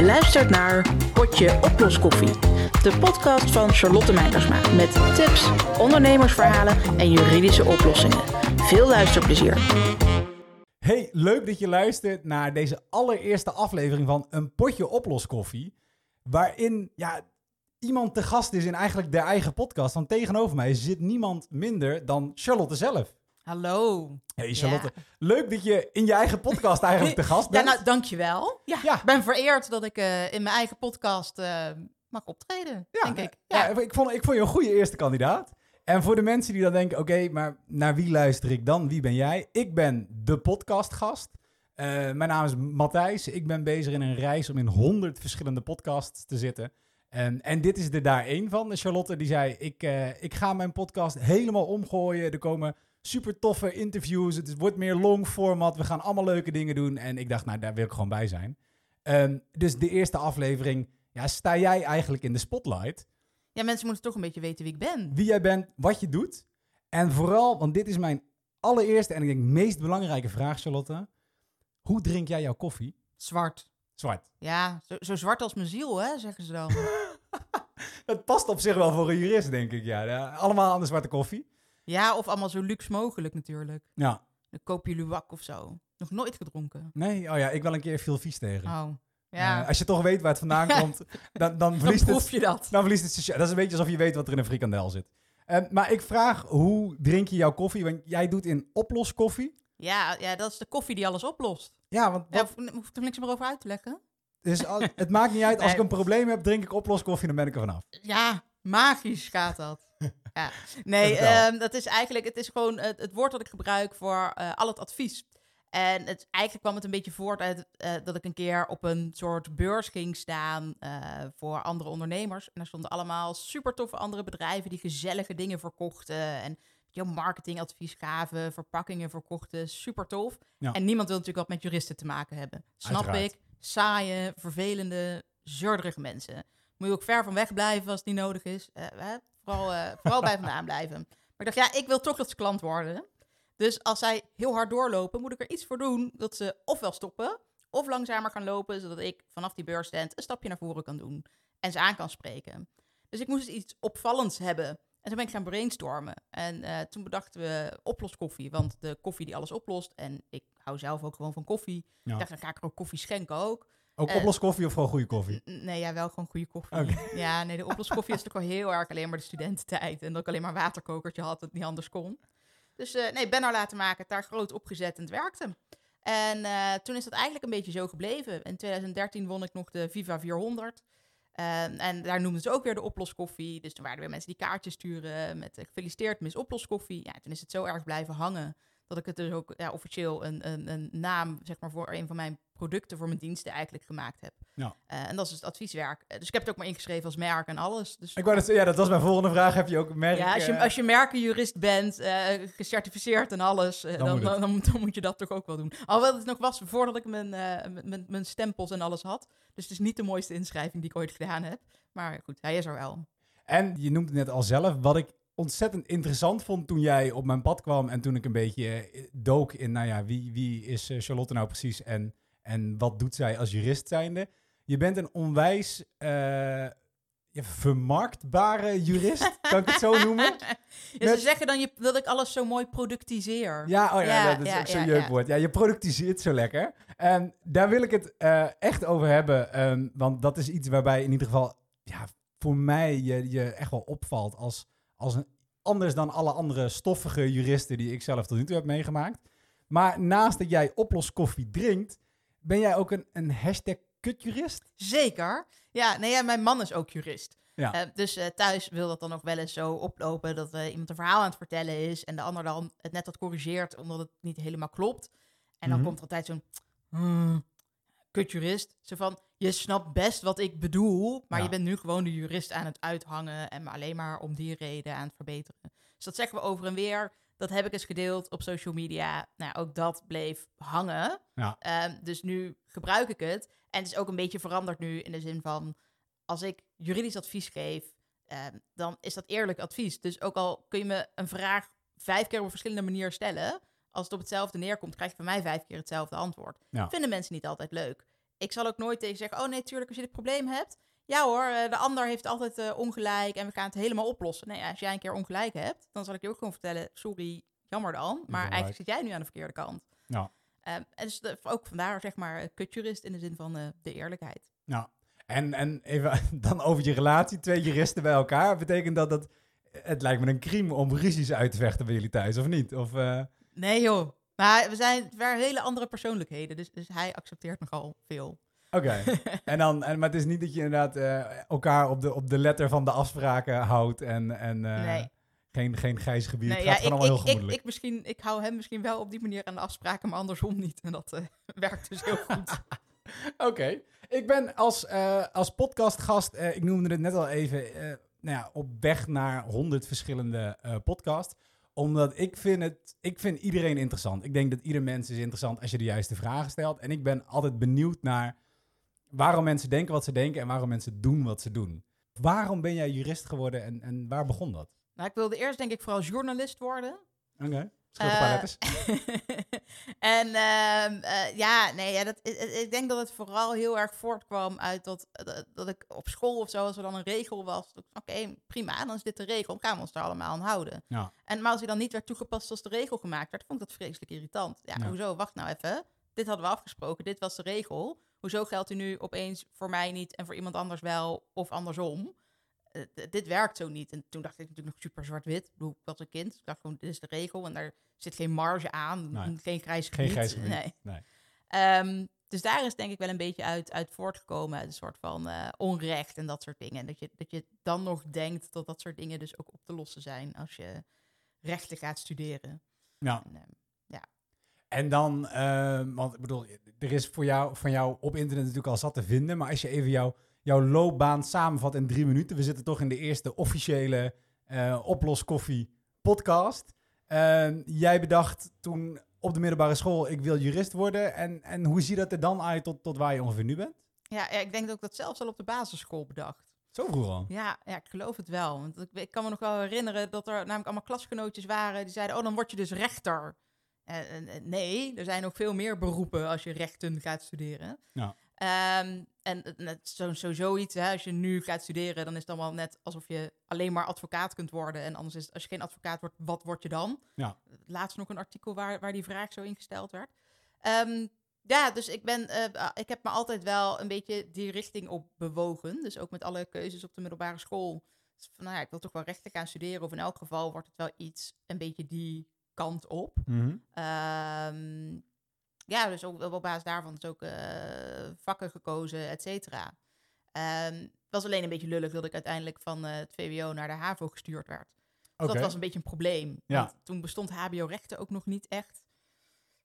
Je luistert naar Potje Oploskoffie, de podcast van Charlotte Meijersma met tips, ondernemersverhalen en juridische oplossingen. Veel luisterplezier. Hey, leuk dat je luistert naar deze allereerste aflevering van Een Potje Oploskoffie. Waarin ja, iemand te gast is in eigenlijk de eigen podcast. Want tegenover mij zit niemand minder dan Charlotte zelf. Hallo. Hey Charlotte, leuk dat je in je eigen podcast eigenlijk te gast Ja, bent. nou, dankjewel. Ja, Ja. ik ben vereerd dat ik eh, in mijn eigen podcast eh, mag optreden, denk ik. Ja, Ja. ik, vond, ik vond je een goede eerste kandidaat. En voor de mensen die dan denken, oké, maar naar wie luister ik dan? Wie ben jij? Ik ben de podcastgast. Eh, mijn naam is Matthijs. Ik ben bezig in een reis om in honderd verschillende podcasts te zitten. En, en dit is er daar één van. Charlotte die zei, ik, ik ga mijn podcast helemaal omgooien. Er komen super toffe interviews. Het wordt meer long format. We gaan allemaal leuke dingen doen. En ik dacht, nou, daar wil ik gewoon bij zijn. Ehm, dus de eerste aflevering, ja, sta jij eigenlijk in de spotlight ja, mensen moeten toch een beetje weten wie ik ben. wie jij bent, wat je doet. En vooral, want dit is mijn allereerste en ik denk meest belangrijke vraag, Charlotte. Hoe drink jij jouw koffie? Zwart. Zwart. Ja, zo, zo zwart als mijn ziel, hè, zeggen ze dan. Dat past op zich wel voor een jurist, denk ik. Ja, Ja, allemaal aan de zwarte koffie. Ja, of allemaal zo luxe mogelijk natuurlijk. Ja. Dan koop je luwak of zo. Nog nooit gedronken. Nee, oh ja, ik wel een keer veel vies tegen. Oh, ja. Eh, als je toch weet waar het vandaan komt, dan, dan dan verliest proef het. je dat. Dan verliest het. Dat is een beetje alsof je weet wat er in een frikandel zit. Eh, maar ik vraag, hoe drink je jouw koffie? Want jij doet in oploskoffie. Ja, ja, dat is de koffie die alles oplost. Ja, want Ja, wat, hoef ik er niks meer over uit te leggen. dus al- het maakt niet uit. Als Nee. ik een probleem heb, drink ik oploskoffie, dan ben ik er vanaf. Ja, magisch gaat dat. Ja. Nee, Vertel. ehm, dat is eigenlijk, het is gewoon het, het woord dat ik gebruik voor eh, al het advies. En het, eigenlijk kwam het een beetje voort uit eh, dat ik een keer op een soort beurs ging staan eh, voor andere ondernemers. En er stonden allemaal super toffe andere bedrijven die gezellige dingen verkochten. En jouw marketingadvies gaven, verpakkingen verkochten. Super tof. Ja. En niemand wil natuurlijk wat met juristen te maken hebben. Snap Uiteraard. ik. Saaie, vervelende, zeurderige mensen. Moet je ook ver van weg blijven als het niet nodig is. Eh, hè? Vooral, eh, vooral bij vandaan blijven. Maar ik dacht, ja, ik wil toch dat ze klant worden. Dus als zij heel hard doorlopen, moet ik er iets voor doen dat ze ofwel stoppen, of langzamer gaan lopen, zodat ik vanaf die beursstand een stapje naar voren kan doen en ze aan kan spreken. Dus ik moest iets opvallends hebben. En toen ben ik gaan brainstormen. En eh, toen bedachten we oploskoffie, want de koffie die alles oplost. En ik hou zelf ook gewoon van koffie. Ja. Ik dacht, dan ga ik er ook koffie schenken ook. Ook Eh, oploskoffie of gewoon goede koffie? Nee, ja, wel gewoon goede koffie. Ja, nee, de oploskoffie is natuurlijk al heel erg alleen maar de studententijd. En dat ik alleen maar een waterkokertje had, dat het niet anders kon. Dus eh, nee, ben er laten maken, het daar groot opgezet en het werkte. En eh, toen is dat eigenlijk een beetje zo gebleven. In 2013 won ik nog de Viva 400. Eh, en daar noemden ze ook weer de oploskoffie. Dus toen waren er weer mensen die kaartjes sturen met gefeliciteerd Miss Oploskoffie. Ja, toen is het zo erg blijven hangen dat ik het dus ook ja, officieel een, een, een naam zeg maar, voor een van mijn producten, voor mijn diensten eigenlijk gemaakt heb. Ja. Eh, en dat is het advieswerk. Eh, dus ik heb het ook maar ingeschreven als merk en alles. Dus Ik wou zeggen, ja, dat was mijn volgende vraag. Heb je ook merk? ja, als je, eh, als je merkenjurist bent, gecertificeerd en alles, Dan dan, moet dan, het. dan, dan moet je dat toch ook wel doen. Alhoewel het nog was voordat ik mijn, mijn- mijn, stempels en alles had. Dus het is niet de mooiste inschrijving die ik ooit gedaan heb. Maar goed, hij is er wel. En je noemt het net al zelf, wat ik ontzettend interessant vond toen jij op mijn pad kwam en toen ik een beetje dook in, nou ja, wie, wie is Charlotte nou precies en, en wat doet zij als jurist zijnde? Je bent een onwijs eh, vermarktbare jurist, kan ik het zo noemen? Ja, ze zeggen dan je, dat ik alles zo mooi productiseer. Ja, oh ja, Ja, dat is ja, ook zo'n ja, jeukwoord. Ja. je productiseert zo lekker. En daar wil ik het eh, echt over hebben, ehm, want dat is iets waarbij in ieder geval, ja, voor mij je, je echt wel opvalt als, als een, anders dan alle andere stoffige juristen die ik zelf tot nu toe heb meegemaakt. Maar naast dat jij oploskoffie drinkt, ben jij ook een, een hashtag kutjurist? Zeker. Ja, nee, ja, mijn man is ook jurist. Ja. Eh, dus eh, thuis wil dat dan nog wel eens zo oplopen dat eh, iemand een verhaal aan het vertellen is en de ander dan het net wat corrigeert omdat het niet helemaal klopt. En dan Mhm. komt er altijd zo'n hmm, kutjurist. Zo van, je snapt best wat ik bedoel, maar Ja. je bent nu gewoon de jurist aan het uithangen en alleen maar om die reden aan het verbeteren. Dus dat zeggen we over en weer. Dat heb ik eens gedeeld op social media. Nou, ook dat bleef hangen. Ja. Ehm, dus nu gebruik ik het. En het is ook een beetje veranderd nu in de zin van... als ik juridisch advies geef, ehm, dan is dat eerlijk advies. Dus ook al kun je me een vraag vijf keer op een verschillende manier stellen... als het op hetzelfde neerkomt, krijg je van mij vijf keer hetzelfde antwoord. Ja. Vinden mensen niet altijd leuk. ik zal ook nooit tegen zeggen, oh nee, tuurlijk, als je dit probleem hebt. Ja hoor, eh, de ander heeft altijd eh, ongelijk en we gaan het helemaal oplossen. Nee, als jij een keer ongelijk hebt, dan zal ik je ook gewoon vertellen, sorry, jammer dan. Maar Ongelijk. eigenlijk zit jij nu aan de verkeerde kant. Ja. Ehm, en dus de- ook vandaar, zeg maar, eh, kutjurist in de zin van de eerlijkheid. Nou, en, en even dan over je relatie, twee juristen bij elkaar. Betekent dat dat... Het lijkt me een crime om ruzies uit te vechten bij jullie thuis, of niet? Of, Nee joh, maar we zijn weer hele andere persoonlijkheden, dus, dus hij accepteert nogal veel. Oké. en dan, en, maar het is niet dat je inderdaad eh, elkaar op de, op de letter van de afspraken houdt en, en eh, Nee. geen, geen grijs gebied. Nee, het ja, gaat ik, allemaal ik, heel ik, ik, misschien, ik hou hem misschien wel op die manier aan de afspraken, maar andersom niet. En dat eh, werkt dus heel goed. Oké. Ik ben als, als podcastgast, ik noemde het net al even, nou ja, op weg naar honderd verschillende podcasts. Omdat ik vind, het, ik vind iedereen interessant. Ik denk dat ieder mens is interessant als je de juiste vragen stelt. En ik ben altijd benieuwd naar waarom mensen denken wat ze denken en waarom mensen doen wat ze doen. Waarom ben jij jurist geworden en, en waar begon dat? nou, ik wilde eerst denk ik vooral journalist worden. Oké. Een paar Eh, en ehm, eh, ja, nee, ja, dat, ik, ik denk dat het vooral heel erg voortkwam uit dat, dat, dat ik op school of zo, als er dan een regel was, oké, prima, dan is dit de regel, gaan we ons daar allemaal aan houden. Ja. En, maar als die dan niet werd toegepast als de regel gemaakt werd, vond ik dat vreselijk irritant. Ja, Ja. hoezo? Wacht nou even. Dit hadden we afgesproken, dit was de regel. Hoezo geldt die nu opeens voor mij niet en voor iemand anders wel, of andersom? Eh, dit werkt zo niet. En toen dacht ik natuurlijk nog super zwart-wit. Ik was een kind. Ik dacht gewoon, dit is de regel. En daar zit geen marge aan. Nee. Geen grijs Geen gebied. grijs gebied. Nee. Nee. Ehm, dus daar is denk ik wel een beetje uit, uit voortgekomen. Uit een soort van eh, onrecht en dat soort dingen. Dat je, dat je dan nog denkt dat dat soort dingen dus ook op te lossen zijn als je rechten gaat studeren. Ja. En, ehm, En dan, eh, want ik bedoel, er is voor jou, van jou op internet natuurlijk al zat te vinden. Maar als je even jou, jouw loopbaan samenvat in drie minuten. We zitten toch in de eerste officiële eh oploskoffie podcast. Eh, jij bedacht toen op de middelbare school, ik wil jurist worden. En, en hoe ziet dat er dan uit tot, tot waar je ongeveer nu bent? ja, ja, ik denk dat ik dat zelfs al op de basisschool bedacht. Zo vroeg al. Ja, ja, ik geloof het wel. Want ik, ik kan me nog wel herinneren dat er namelijk allemaal klasgenootjes waren die zeiden: Oh, dan word je dus rechter. Nee, er zijn nog veel meer beroepen als je rechten gaat studeren. Ja. Ehm, en net zo, zo zoiets, hè, als je nu gaat studeren, dan is het dan wel net alsof je alleen maar advocaat kunt worden. En anders is het, als je geen advocaat wordt, wat word je dan? Ja. Laatst nog een artikel waar, waar die vraag zo ingesteld werd. Ehm, ja, dus ik, ben, eh, ik heb me altijd wel een beetje die richting op bewogen. Dus ook met alle keuzes op de middelbare school. Dus van, nou ja, ik wil toch wel rechten gaan studeren. Of in elk geval wordt het wel iets een beetje die kant op. Mhm. Ehm, ja, dus ook op basis daarvan is ook eh, vakken gekozen, et cetera. Ehm, het was alleen een beetje lullig dat ik uiteindelijk van eh, het VWO naar de HAVO gestuurd werd. Dus dat was een beetje een probleem. Ja. Want toen bestond HBO-rechten ook nog niet echt.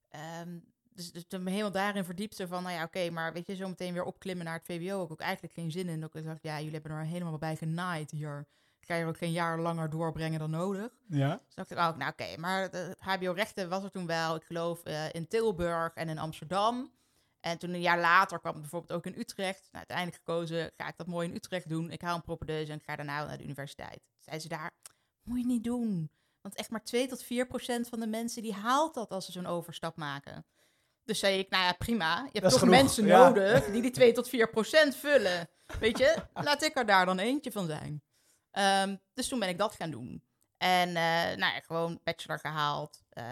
Ehm, dus, dus toen me helemaal daarin verdiepte van, nou ja, oké, maar weet je, zo meteen weer opklimmen naar het VWO, ik ook eigenlijk geen zin in. Dat ik dacht, ja, jullie hebben er helemaal bij genaaid hier. Ga je ook geen jaar langer doorbrengen dan nodig. Ja. Dus dacht ik ook, nou oké, maar de- HBO-rechten was er toen wel, ik geloof, eh, in Tilburg en in Amsterdam. En toen een jaar later kwam het bijvoorbeeld ook in Utrecht. Nou, uiteindelijk gekozen, ga ik dat mooi in Utrecht doen. Ik haal een propedeuse en ga daarna naar de universiteit. Zeiden ze daar, moet je niet doen. Want echt maar 2 tot 4 procent van de mensen die haalt dat als ze zo'n overstap maken. Dus zei ik, nou ja, prima. Je hebt toch genoeg, mensen ja. nodig die die 2 tot 4 procent vullen. Weet je, laat ik er daar dan eentje van zijn. Ehm, dus toen ben ik dat gaan doen. En eh, nou ja, gewoon bachelor gehaald, eh,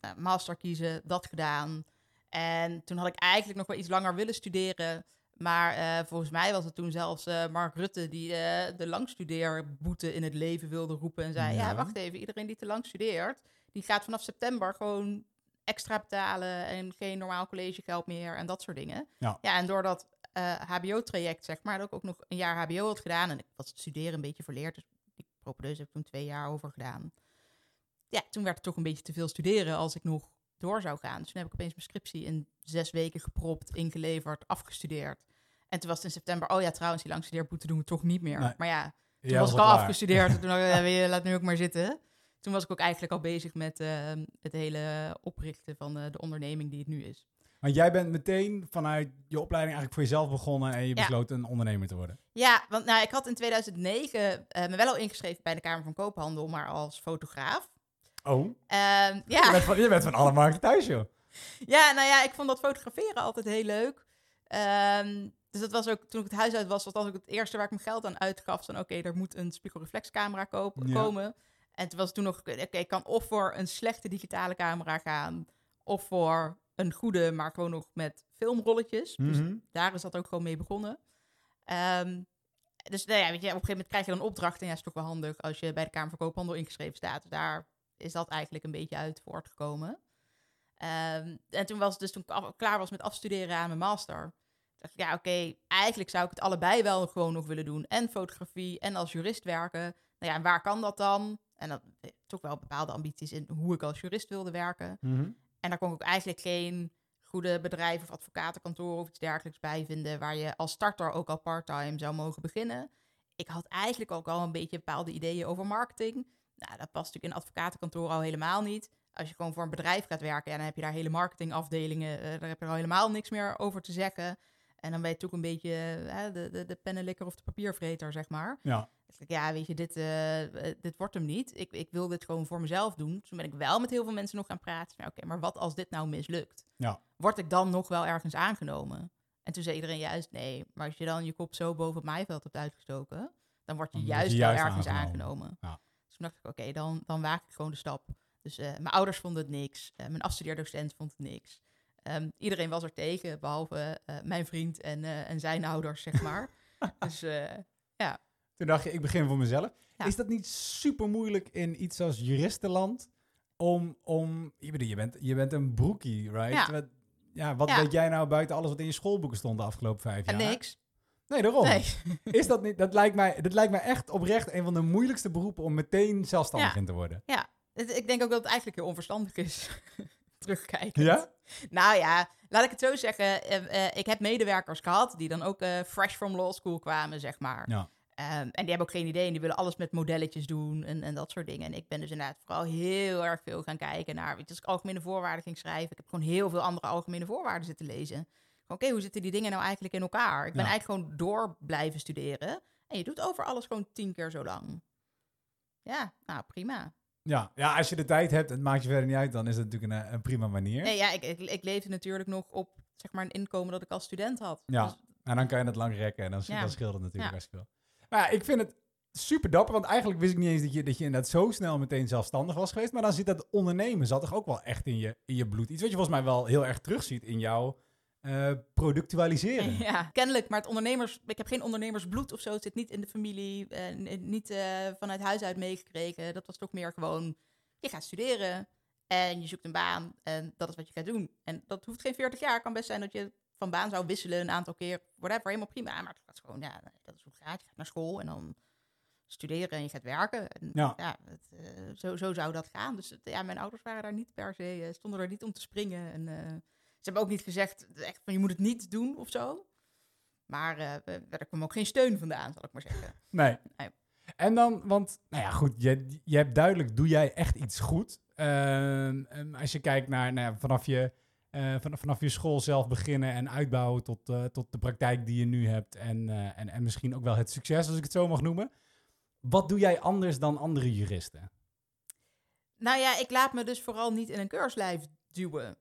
nou, master kiezen, dat gedaan. En toen had ik eigenlijk nog wel iets langer willen studeren. Maar eh, volgens mij was het toen zelfs eh, Mark Rutte die eh, de langstudeerboete in het leven wilde roepen. En zei, ja. Ja. wacht even, iedereen die te lang studeert, die gaat vanaf september gewoon extra betalen en geen normaal collegegeld meer en dat soort dingen. Ja. ja en door dat eh, HBO-traject, zeg maar, dat ik ook nog een jaar HBO had gedaan en ik was het studeren een beetje verleerd, dus die propedeuse heb ik toen twee jaar over gedaan. Ja, toen werd het toch een beetje te veel studeren als ik nog door zou gaan. Dus toen heb ik opeens mijn scriptie in zes weken gepropt, ingeleverd, afgestudeerd. En toen was het in september, oh ja, trouwens, die langstudeerboete doen we toch niet meer. Nee. Maar ja, toen was ik al klaar. afgestudeerd. en toen dacht ik, laat nu ook maar zitten. Toen was ik ook eigenlijk al bezig met eh, het hele oprichten van eh, de onderneming die het nu is. Want jij bent meteen vanuit je opleiding eigenlijk voor jezelf begonnen en je Ja. besloot een ondernemer te worden. Ja, want nou, ik had in 2009 eh, me wel al ingeschreven bij de Kamer van Koophandel, maar als fotograaf. Oh, Ehm, je, ja. bent van, je bent van alle markten thuis, joh. ja, nou ja, ik vond dat fotograferen altijd heel leuk. Ehm, dus dat was ook, toen ik het huis uit was, was dat ook het eerste waar ik mijn geld aan uitgaf. Van oké, er moet een spiegelreflexcamera kopen, Ja. komen. En toen was het toen nog, oké, ik kan of voor een slechte digitale camera gaan, of voor een goede, maar gewoon nog met filmrolletjes. Dus Mhm. daar is dat ook gewoon mee begonnen. Ehm, dus nou ja, weet je, op een gegeven moment krijg je dan opdrachten. En ja, is toch wel handig als je bij de Kamer van Koophandel ingeschreven staat. Dus daar is dat eigenlijk een beetje uit voortgekomen. Ehm, en toen was het dus toen ik af- klaar was met afstuderen aan mijn master. dacht ik, ja, oké, eigenlijk zou ik het allebei wel gewoon nog willen doen. En fotografie en als jurist werken. Nou ja, en waar kan dat dan? En dat eh, toch wel bepaalde ambities in hoe ik als jurist wilde werken. Mhm. En daar kon ik ook eigenlijk geen goede bedrijf of advocatenkantoor of iets dergelijks bij vinden. Waar je als starter ook al part-time zou mogen beginnen. Ik had eigenlijk ook al een beetje bepaalde ideeën over marketing. Nou, dat past natuurlijk in advocatenkantoor al helemaal niet. Als je gewoon voor een bedrijf gaat werken, ja, dan heb je daar hele marketingafdelingen. eh, daar heb je al helemaal niks meer over te zeggen. En dan ben je toch een beetje eh, de, de, de pennenlikker of de papiervreter, zeg maar. Ja. Ja, weet je, dit, eh, eh, dit wordt hem niet. Ik, ik wil dit gewoon voor mezelf doen. Toen ben ik wel met heel veel mensen nog gaan praten. Oké, maar wat als dit nou mislukt? Ja. Word ik dan nog wel ergens aangenomen? En toen zei iedereen juist nee. Maar als je dan je kop zo boven het maaiveld hebt uitgestoken, dan word je Dan word je juist, wel ergens aangenomen. aangenomen. Ja. Dus toen dacht ik, oké, dan, dan waag ik gewoon de stap. Dus eh, mijn ouders vonden het niks. Eh, mijn afstudeerdocent vond het niks. Ehm, iedereen was er tegen, behalve eh, mijn vriend en, en zijn ouders, zeg maar. dus eh, Toen dacht je, ik begin voor mezelf. Ja. Is dat niet super moeilijk in iets als juristenland? Om, om je, bedoel, je, bent, je bent een broekie, right? Ja. Wat, ja, wat Ja. weet jij nou buiten alles wat in je schoolboeken stond de afgelopen vijf en jaar? niks. Nee, daarom. Nee. Is dat niet? Dat lijkt, mij, dat lijkt mij echt oprecht een van de moeilijkste beroepen om meteen zelfstandig Ja. in te worden. Het- Ik denk ook dat het eigenlijk heel onverstandig is. Terugkijkend. Ja? Nou ja, laat ik het zo zeggen. eh, eh, ik heb medewerkers gehad die dan ook eh, fresh from law school kwamen, zeg maar. Ja. Ehm, en die hebben ook geen idee en die willen alles met modelletjes doen en, en dat soort dingen. En ik ben dus inderdaad vooral heel erg veel gaan kijken naar, weet je, als ik algemene voorwaarden ging schrijven, ik heb gewoon heel veel andere algemene voorwaarden zitten lezen. Oké, hoe zitten die dingen nou eigenlijk in elkaar? Ik ben Ja. eigenlijk gewoon door blijven studeren. En je doet over alles gewoon tien keer zo lang. Ja, nou prima. Ja. ja, als je de tijd hebt, het maakt je verder niet uit, dan is het natuurlijk een, een prima manier. Nee, ja, ik, ik, ik leefde natuurlijk nog op zeg maar, een inkomen dat ik als student had. Ja. Dus En dan kan je het lang rekken en dan, Ja. dan scheelt het natuurlijk Ja. best veel. Maar ja, ik vind het super dapper, want eigenlijk wist ik niet eens dat je, dat je inderdaad zo snel meteen zelfstandig was geweest. Maar dan zit dat ondernemen, zat toch ook wel echt in je, in je bloed. Iets wat je volgens mij wel heel erg terugziet in jouw eh, productualiseren. Ja, kennelijk. Maar het ondernemers, ik heb geen ondernemersbloed of zo. Het zit niet in de familie, eh, niet eh, vanuit huis uit meegekregen. Dat was toch meer gewoon, je gaat studeren en je zoekt een baan en dat is wat je gaat doen. En dat hoeft geen 40 jaar. Kan best zijn dat je van baan zou wisselen een aantal keer. Whatever, helemaal prima. Maar het gaat gewoon, ja, dat is hoe het gaat. Je gaat naar school en dan studeren en je gaat werken. En, Ja. het, eh, zo, zo zou dat gaan. Dus het- ja, mijn ouders waren daar niet per se, eh, stonden er niet om te springen. En eh, ze hebben ook niet gezegd echt van je moet het niet doen of zo. Maar we- er kwam ook geen steun vandaan, zal ik maar zeggen. Nee. Nee. En dan, want, nou ja, goed, je, je hebt duidelijk, doe jij echt iets goed. Ehm, als je kijkt naar, nou ja, vanaf je, eh, van, vanaf je school zelf beginnen en uitbouwen tot, eh, tot de praktijk die je nu hebt. En, eh, en, en misschien ook wel het succes, als ik het zo mag noemen. Wat doe jij anders dan andere juristen? Nou ja, ik laat me dus vooral niet in een keurslijf duwen.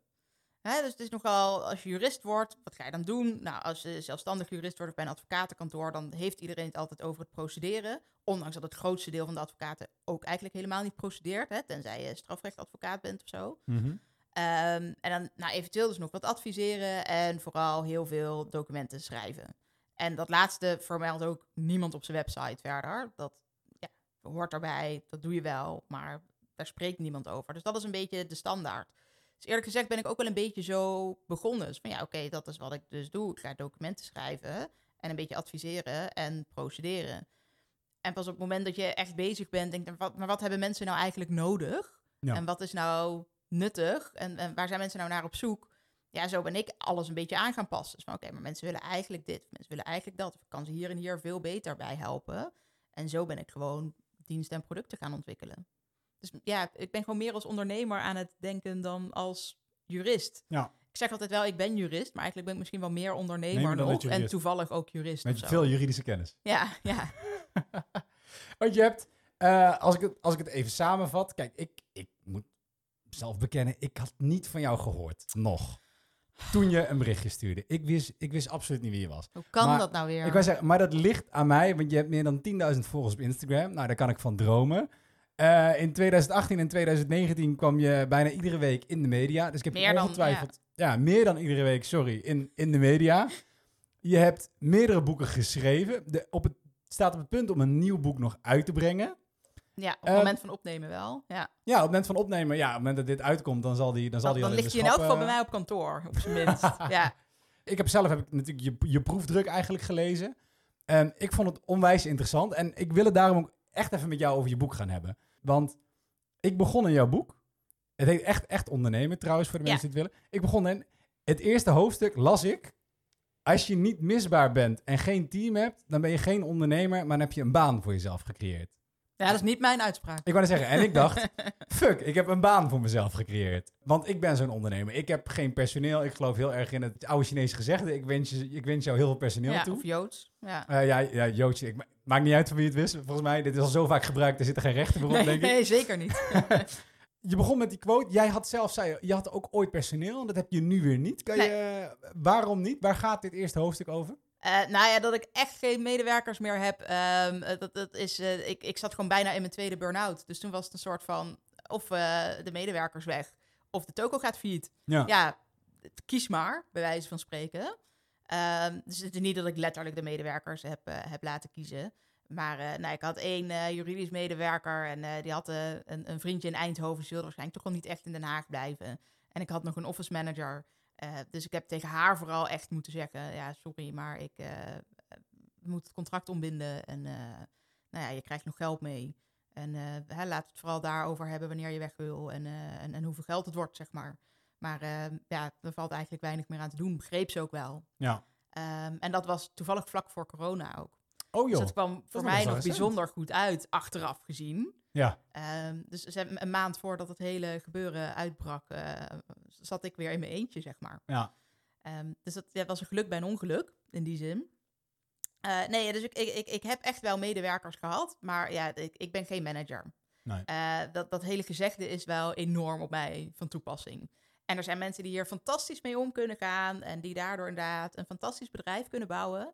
Hè, dus het is nogal, als je jurist wordt, wat ga je dan doen? Nou, als je zelfstandig jurist wordt of bij een advocatenkantoor, dan heeft iedereen het altijd over het procederen. Ondanks dat het grootste deel van de advocaten ook eigenlijk helemaal niet procedeert, hè, tenzij je strafrechtadvocaat bent of zo. Ehm, en dan nou, eventueel dus nog wat adviseren en vooral heel veel documenten schrijven. En dat laatste vermeldt ook niemand op zijn website verder. Dat ja, hoort erbij, dat doe je wel, maar daar spreekt niemand over. Dus dat is een beetje de standaard. Dus eerlijk gezegd ben ik ook wel een beetje zo begonnen. Dus van ja, oké, dat is wat ik dus doe. Ik ga documenten schrijven en een beetje adviseren en procederen. En pas op het moment dat je echt bezig bent, denk wat, maar wat hebben mensen nou eigenlijk nodig? Ja. En wat is nou nuttig? En, en waar zijn mensen nou naar op zoek? Ja, zo ben ik alles een beetje aan gaan passen. Dus van oké, maar mensen willen eigenlijk dit, mensen willen eigenlijk dat. Of ik kan ze hier en hier veel beter bij helpen. En zo ben ik gewoon diensten en producten gaan ontwikkelen. Dus ja, ik ben gewoon meer als ondernemer aan het denken dan als jurist. Ja. Ik zeg altijd wel, ik ben jurist, maar eigenlijk ben ik misschien wel meer ondernemer nog. En toevallig ook jurist. Met veel juridische kennis. Ja, ja. Want je hebt, eh, als, ik het, als ik het even samenvat. Kijk, ik, ik zelf bekennen, ik had niet van jou gehoord. Nog. toen je een berichtje stuurde. Ik wist, ik wist absoluut niet wie je was. Hoe kan Maar dat nou weer? Ik wou zeggen, maar dat ligt aan mij, want je hebt meer dan 10.000 volgers op Instagram. Nou, daar kan ik van dromen. Eh, in 2018 en 2019 kwam je bijna iedere week in de media. Dus ik heb je Meer dan, ongetwijfeld... ja. meer dan iedere week, sorry, in, in de media. Je hebt meerdere boeken geschreven. De, op het, staat op het punt om een nieuw boek nog uit te brengen. Ja, op het Eh, moment van opnemen wel. Ja. Ja, op het moment van opnemen, ja, op het moment dat dit uitkomt, dan zal die, dan zal Dan, die dan ligt de in elk geval bij mij op kantoor, op zijn minst. ja. Ik heb zelf heb ik natuurlijk je, je proefdruk eigenlijk gelezen. En ik vond het onwijs interessant. En ik wil het daarom ook echt even met jou over je boek gaan hebben. Want ik begon in jouw boek. Het heet echt, echt ondernemen trouwens, voor de Ja. mensen die het willen. Ik begon in het eerste hoofdstuk, las ik. Als je niet misbaar bent en geen team hebt, dan ben je geen ondernemer, maar dan heb je een baan voor jezelf gecreëerd. Ja, dat is niet mijn uitspraak. Ik wou net zeggen, en ik dacht, fuck, ik heb een baan voor mezelf gecreëerd. Want ik ben zo'n ondernemer. Ik heb geen personeel. Ik geloof heel erg in het oude Chinese gezegde. Ik wens, je, ik wens jou heel veel personeel ja, toe. of Joods. Ja. Eh, ja, ja, Jootje, ik, ma- maakt niet uit van wie het wist. Volgens mij, dit is al zo vaak gebruikt, er zit er geen rechten meer op, Nee, denk ik. nee, zeker niet. Je begon met die quote. Jij had zelf, zei je, je had ook ooit personeel. En dat heb je nu weer niet. Kan je, waarom niet? Waar gaat dit eerste hoofdstuk over? Eh, nou ja, dat ik echt geen medewerkers meer heb. ehm, eh, dat, dat is, eh, ik, ik zat gewoon bijna in mijn tweede burn-out. Dus toen was het een soort van, of de medewerkers weg, of de toko gaat failliet. Ja. Ja, kies maar, bij wijze van spreken. Ehm, dus het is niet dat ik letterlijk de medewerkers heb, heb laten kiezen. Maar nou, ik had één juridisch medewerker en die had een, een vriendje in Eindhoven. Ze wilde waarschijnlijk toch wel niet echt in Den Haag blijven. En ik had nog een office manager. Eh, dus ik heb tegen haar vooral echt moeten zeggen: Ja, sorry, maar ik eh, moet het contract ontbinden. En eh, nou ja, je krijgt nog geld mee. En eh, hè, we het vooral daarover hebben wanneer je weg wil en, eh, en, en hoeveel geld het wordt, zeg maar. Maar eh, ja, er valt eigenlijk weinig meer aan te doen. Begreep ze ook wel. Ja. Ehm, en dat was toevallig vlak voor corona ook. Oh Dus joh. dat kwam voor mij nog recent. bijzonder goed uit, achteraf gezien. Ja. Ehm, dus een maand voordat het hele gebeuren uitbrak, eh, zat ik weer in mijn eentje, zeg maar. Ja. Ehm, dus dat ja, was een geluk bij een ongeluk, in die zin. Eh, nee, dus ik, ik, ik, ik heb echt wel medewerkers gehad, maar ja, ik, ik ben geen manager. Nee. Eh, dat, dat hele gezegde is wel enorm op mij van toepassing. En er zijn mensen die hier fantastisch mee om kunnen gaan en die daardoor inderdaad een fantastisch bedrijf kunnen bouwen.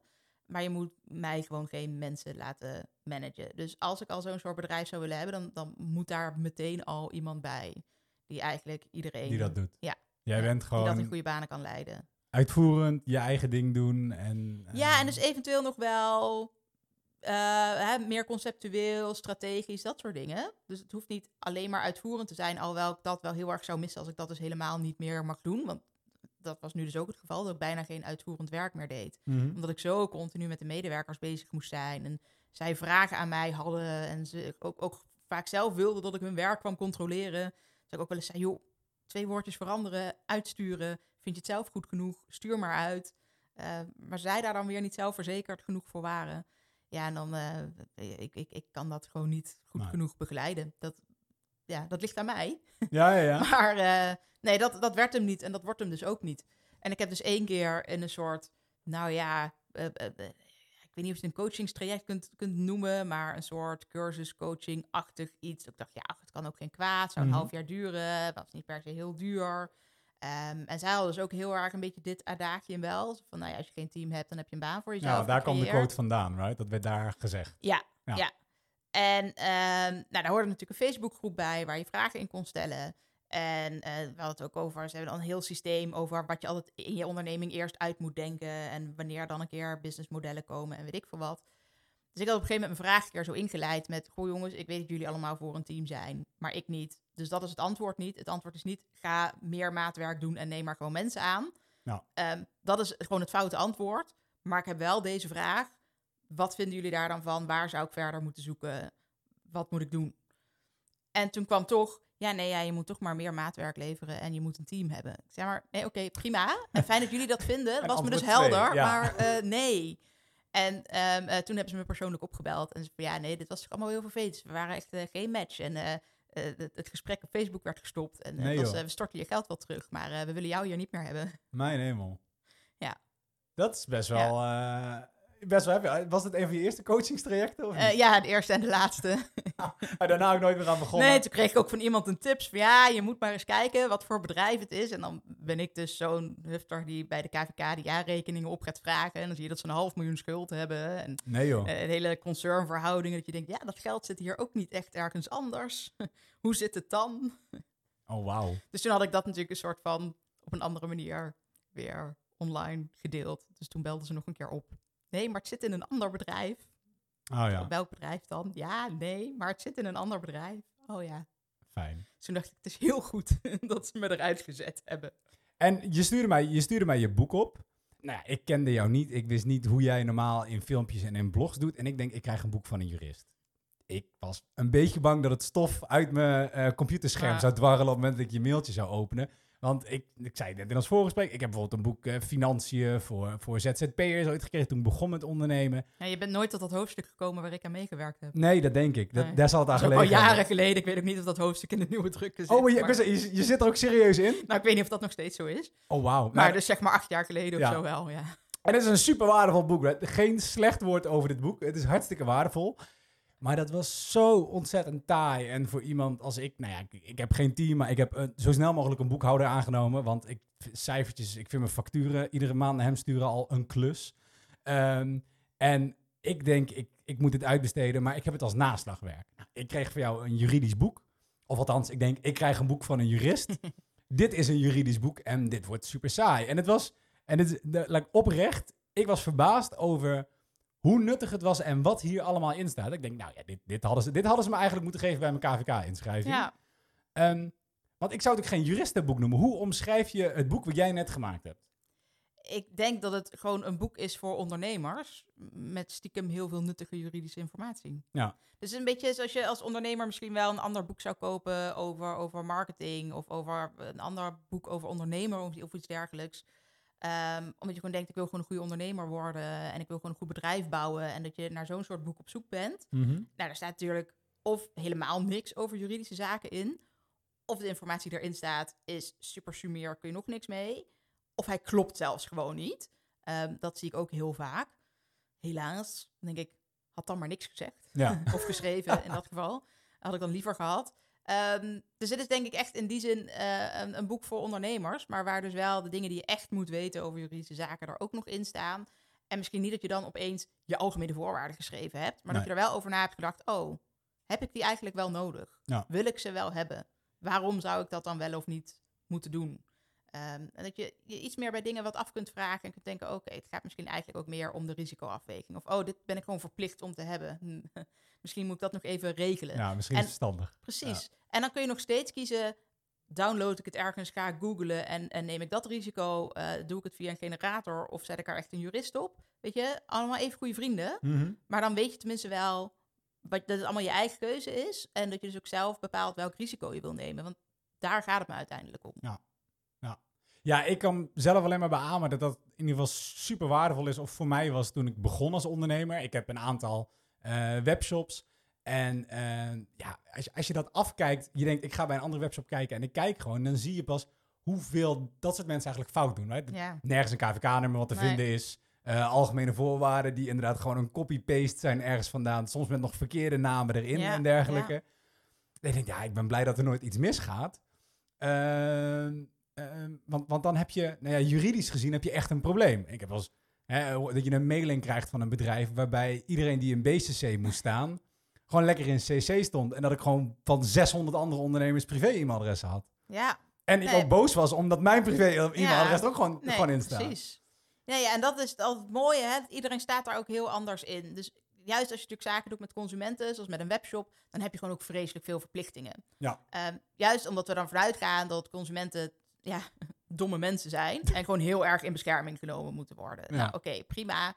Maar je moet mij gewoon geen mensen laten managen. Dus als ik al zo'n soort bedrijf zou willen hebben, dan, dan moet daar meteen al iemand bij die eigenlijk iedereen Die dat doet. Ja. Jij Ja, bent die dat in gewoon goede banen kan leiden. uitvoerend, je eigen ding doen. En, Ja, en eh, dus eventueel nog wel eh, hè, meer conceptueel, strategisch, dat soort dingen. Dus het hoeft niet alleen maar uitvoerend te zijn, alhoewel ik dat wel heel erg zou missen als ik dat dus helemaal niet meer mag doen. Want dat was nu dus ook het geval, dat ik bijna geen uitvoerend werk meer deed. mhm. Omdat ik zo continu met de medewerkers bezig moest zijn. En zij vragen aan mij hadden en ze ook, ook vaak zelf wilden dat ik hun werk kwam controleren. Dus ik ook wel eens zei, joh, twee woordjes veranderen, uitsturen. Vind je het zelf goed genoeg? Stuur maar uit. Eh, maar zij daar dan weer niet zelfverzekerd genoeg voor waren. Ja, en dan, eh, ik, ik, ik kan dat gewoon niet goed Nee. genoeg begeleiden. Dat, ja, dat ligt aan mij. Ja, ja, ja. Maar eh, nee, dat, dat werd hem niet en dat wordt hem dus ook niet. En ik heb dus één keer in een soort, nou ja, eh, eh, ik weet niet of je het een coachingstraject kunt, kunt noemen, maar een soort cursus coaching-achtig iets. Ik dacht, ja, ach, het kan ook geen kwaad, zou een Mhm. half jaar duren, was niet per se heel duur. Ehm, en zij hadden dus ook heel erg een beetje dit adagium wel. Van, nou ja, als je geen team hebt, dan heb je een baan voor jezelf Ja, daar kwam de quote vandaan, right? Dat werd daar gezegd. Ja, Ja. ja. En ehm, nou, daar hoorde natuurlijk een Facebookgroep bij waar je vragen in kon stellen. En eh, we hadden het ook over, ze hebben dan een heel systeem over wat je altijd in je onderneming eerst uit moet denken. En wanneer dan een keer businessmodellen komen en weet ik veel wat. Dus ik had op een gegeven moment mijn vraag een keer zo ingeleid met... Goh jongens, ik weet dat jullie allemaal voor een team zijn, maar ik niet. Dus dat is het antwoord niet. Het antwoord is niet, ga meer maatwerk doen en neem maar gewoon mensen aan. Ja. Ehm, dat is gewoon het foute antwoord. Maar ik heb wel deze vraag. Wat vinden jullie daar dan van? Waar zou ik verder moeten zoeken? Wat moet ik doen? En toen kwam toch, ja, nee, ja, je moet toch maar meer maatwerk leveren en je moet een team hebben. Ik zei maar, nee, oké, prima. En fijn dat jullie dat vinden. Dat was me dus twee, helder, ja. maar eh, nee. En ehm, eh, toen hebben ze me persoonlijk opgebeld en ze van, ja, nee, dit was toch allemaal heel vervelend. We waren echt eh, geen match en het, het gesprek op Facebook werd gestopt. En Nee, was, we storten je geld wel terug, maar we willen jou hier niet meer hebben. Mijn hemel. Ja. Dat is best wel... Ja, best wel happy. Was het een van je eerste coachingstrajecten? Of? Eh, ja, de eerste en de laatste. Ah, daarna heb ik nooit meer aan begonnen. Nee, toen kreeg ik ook van iemand een tips van ja, je moet maar eens kijken wat voor bedrijf het is. En dan ben ik dus zo'n hufter die bij de KVK de jaarrekeningen op gaat vragen. En dan zie je dat ze een half miljoen schuld hebben. En Nee joh. eh, een hele concernverhouding. Dat je denkt, ja, dat geld zit hier ook niet echt ergens anders. Hoe zit het dan? Oh, wauw. Dus toen had ik dat natuurlijk een soort van op een andere manier weer online gedeeld. Dus toen belden ze nog een keer op. Nee, maar het zit in een ander bedrijf. Oh ja, Welk bedrijf dan? Ja, nee, maar het zit in een ander bedrijf. Oh ja. fijn. Toen dacht ik, het is heel goed dat ze me eruit gezet hebben. En je stuurde, mij, je stuurde mij je boek op. Nou ja, ik kende jou niet. Ik wist niet hoe jij normaal in filmpjes en in blogs doet. En ik denk, ik krijg een boek van een jurist. Ik was een beetje bang dat het stof uit mijn eh, computerscherm Ja. zou dwarrelen op het moment dat ik je mailtje zou openen. Want ik, ik zei net in ons voorgesprek, ik heb bijvoorbeeld een boek eh, Financiën voor, voor ZZP'ers ooit gekregen toen ik begon met ondernemen. Ja, je bent nooit tot dat hoofdstuk gekomen waar ik aan meegewerkt heb. Nee, dat denk ik. Dat, Nee. Daar zal het aan is al jaren hebben. geleden. Ik weet ook niet of dat hoofdstuk in de nieuwe druk zit. Oh, maar je, maar- je, je zit er ook serieus in? Nou, ik weet niet of dat nog steeds zo is. Oh, wauw. Maar dus zeg maar acht jaar geleden Ja. of zo wel, ja. En het is een super waardevol boek. Geen slecht woord over dit boek. Het is hartstikke waardevol. Maar dat was zo ontzettend taai. En voor iemand als ik, nou ja, ik, ik heb geen team, maar ik heb een- zo snel mogelijk een boekhouder aangenomen. Want ik cijfertjes, ik vind mijn facturen iedere maand naar hem sturen al een klus. Ehm, en ik denk, ik, ik moet dit uitbesteden, maar ik heb het als naslagwerk. Nou, ik kreeg voor jou een juridisch boek. Of althans, ik denk, ik krijg een boek van een jurist. dit is een juridisch boek en dit wordt super saai. En het was, en het is de, like, oprecht, ik was verbaasd over hoe nuttig het was en wat hier allemaal in staat. Ik denk, nou ja, dit, dit, hadden, ze, dit hadden ze me eigenlijk moeten geven bij mijn KVK-inschrijving. Ja, Ehm, want ik zou het ook geen juristenboek noemen. Hoe omschrijf je het boek wat jij net gemaakt hebt? ik denk dat het gewoon een boek is voor ondernemers. Met stiekem heel veel nuttige juridische informatie. Ja. Dus een beetje zoals je als ondernemer misschien wel een ander boek zou kopen over, over marketing. Of over een ander boek over ondernemer of, of iets dergelijks. Ehm, omdat je gewoon denkt, ik wil gewoon een goede ondernemer worden. En ik wil gewoon een goed bedrijf bouwen. En dat je naar zo'n soort boek op zoek bent. Nou, daar staat natuurlijk of helemaal niks over juridische zaken in. Of de informatie die erin staat is super sumier, kun je nog niks mee. Of hij klopt zelfs gewoon niet. Ehm, dat zie ik ook heel vaak. Helaas, denk ik, had dan maar niks gezegd. Ja. of geschreven in dat geval. Had ik dan liever gehad. Ehm, dus het is denk ik echt in die zin eh, een, een boek voor ondernemers. Maar waar dus wel de dingen die je echt moet weten over juridische zaken er ook nog in staan. En misschien niet dat je dan opeens je algemene voorwaarden geschreven hebt. Maar dat je er wel over na hebt gedacht. Oh, heb ik die eigenlijk wel nodig? Ja. Wil ik ze wel hebben? Waarom zou ik dat dan wel of niet moeten doen? Ehm, en dat je, je iets meer bij dingen wat af kunt vragen en kunt denken, oké, het gaat misschien eigenlijk ook meer om de risicoafweging. Of, oh, dit ben ik gewoon verplicht om te hebben. Hm, misschien moet ik dat nog even regelen. ja, misschien En- is het verstandig. Precies. En dan kun je nog steeds kiezen, download ik het ergens, ga ik googlen en, en neem ik dat risico, eh, doe ik het via een generator of zet ik er echt een jurist op? Weet je, allemaal even goede vrienden. Mhm. Maar dan weet je tenminste wel wat, dat het allemaal je eigen keuze is. En dat je dus ook zelf bepaalt welk risico je wil nemen. Want daar gaat het me uiteindelijk om. Ja, ik kan zelf alleen maar beamen dat dat in ieder geval super waardevol is. Of voor mij was toen ik begon als ondernemer. Ik heb een aantal eh, webshops. En eh, ja, als je, als je dat afkijkt, je denkt ik ga bij een andere webshop kijken en ik kijk gewoon, dan zie je pas hoeveel dat soort mensen eigenlijk fout doen. Right? Ja, Nergens een KVK-nummer wat te Nee. vinden is. Eh, algemene voorwaarden die inderdaad gewoon een copy-paste zijn ergens vandaan. Soms met nog verkeerde namen erin Ja, en dergelijke. En ik denk, ja, ik ben blij dat er nooit iets misgaat. Ehm, ehm, want, want dan heb je, nou ja, juridisch gezien heb je echt een probleem. Ik heb wel eens, hè, dat je een mailing krijgt van een bedrijf waarbij iedereen die in BCC moest staan, gewoon lekker in CC stond. En dat ik gewoon van 600 andere ondernemers privé-e-mailadressen had. ja En ik Nee. ook boos was omdat mijn privé-e-mailadres er ook gewoon, nee, gewoon in staat. precies. Ja, ja, en dat is altijd het mooie. Hè? Iedereen staat daar ook heel anders in. Dus juist als je natuurlijk zaken doet met consumenten, zoals met een webshop, dan heb je gewoon ook vreselijk veel verplichtingen. Ja. Ehm, juist omdat we dan vanuit gaan dat consumenten ja, domme mensen zijn en gewoon heel erg in bescherming genomen moeten worden. Ja. Nou, oké, prima.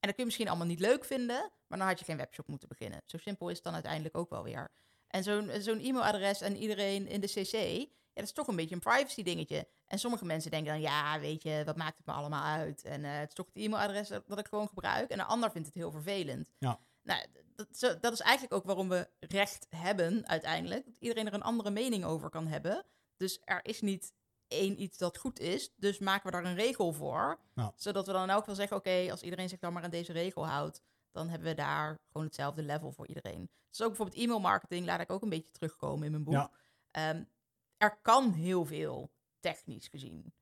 En dat kun je misschien allemaal niet leuk vinden, maar dan had je geen webshop moeten beginnen. Zo simpel is het dan uiteindelijk ook wel weer. En zo'n zo'n e-mailadres en iedereen in de CC, ja, dat is toch een beetje een privacy dingetje. En sommige mensen denken dan, ja, weet je, wat maakt het me allemaal uit? En eh, het is toch het e-mailadres dat, dat ik gewoon gebruik. En een ander vindt het heel vervelend. Ja. Nou, dat, dat is eigenlijk ook waarom we recht hebben uiteindelijk. Dat iedereen er een andere mening over kan hebben. Dus er is niet één iets dat goed is. Dus maken we daar een regel voor. Zodat we dan in elk geval zeggen, oké, als iedereen zich dan maar aan deze regel houdt, dan hebben we daar gewoon hetzelfde level voor iedereen. Dus ook bijvoorbeeld e-mail marketing laat ik ook een beetje terugkomen in mijn boek. Ja. Ehm, er kan heel veel technisch gezien.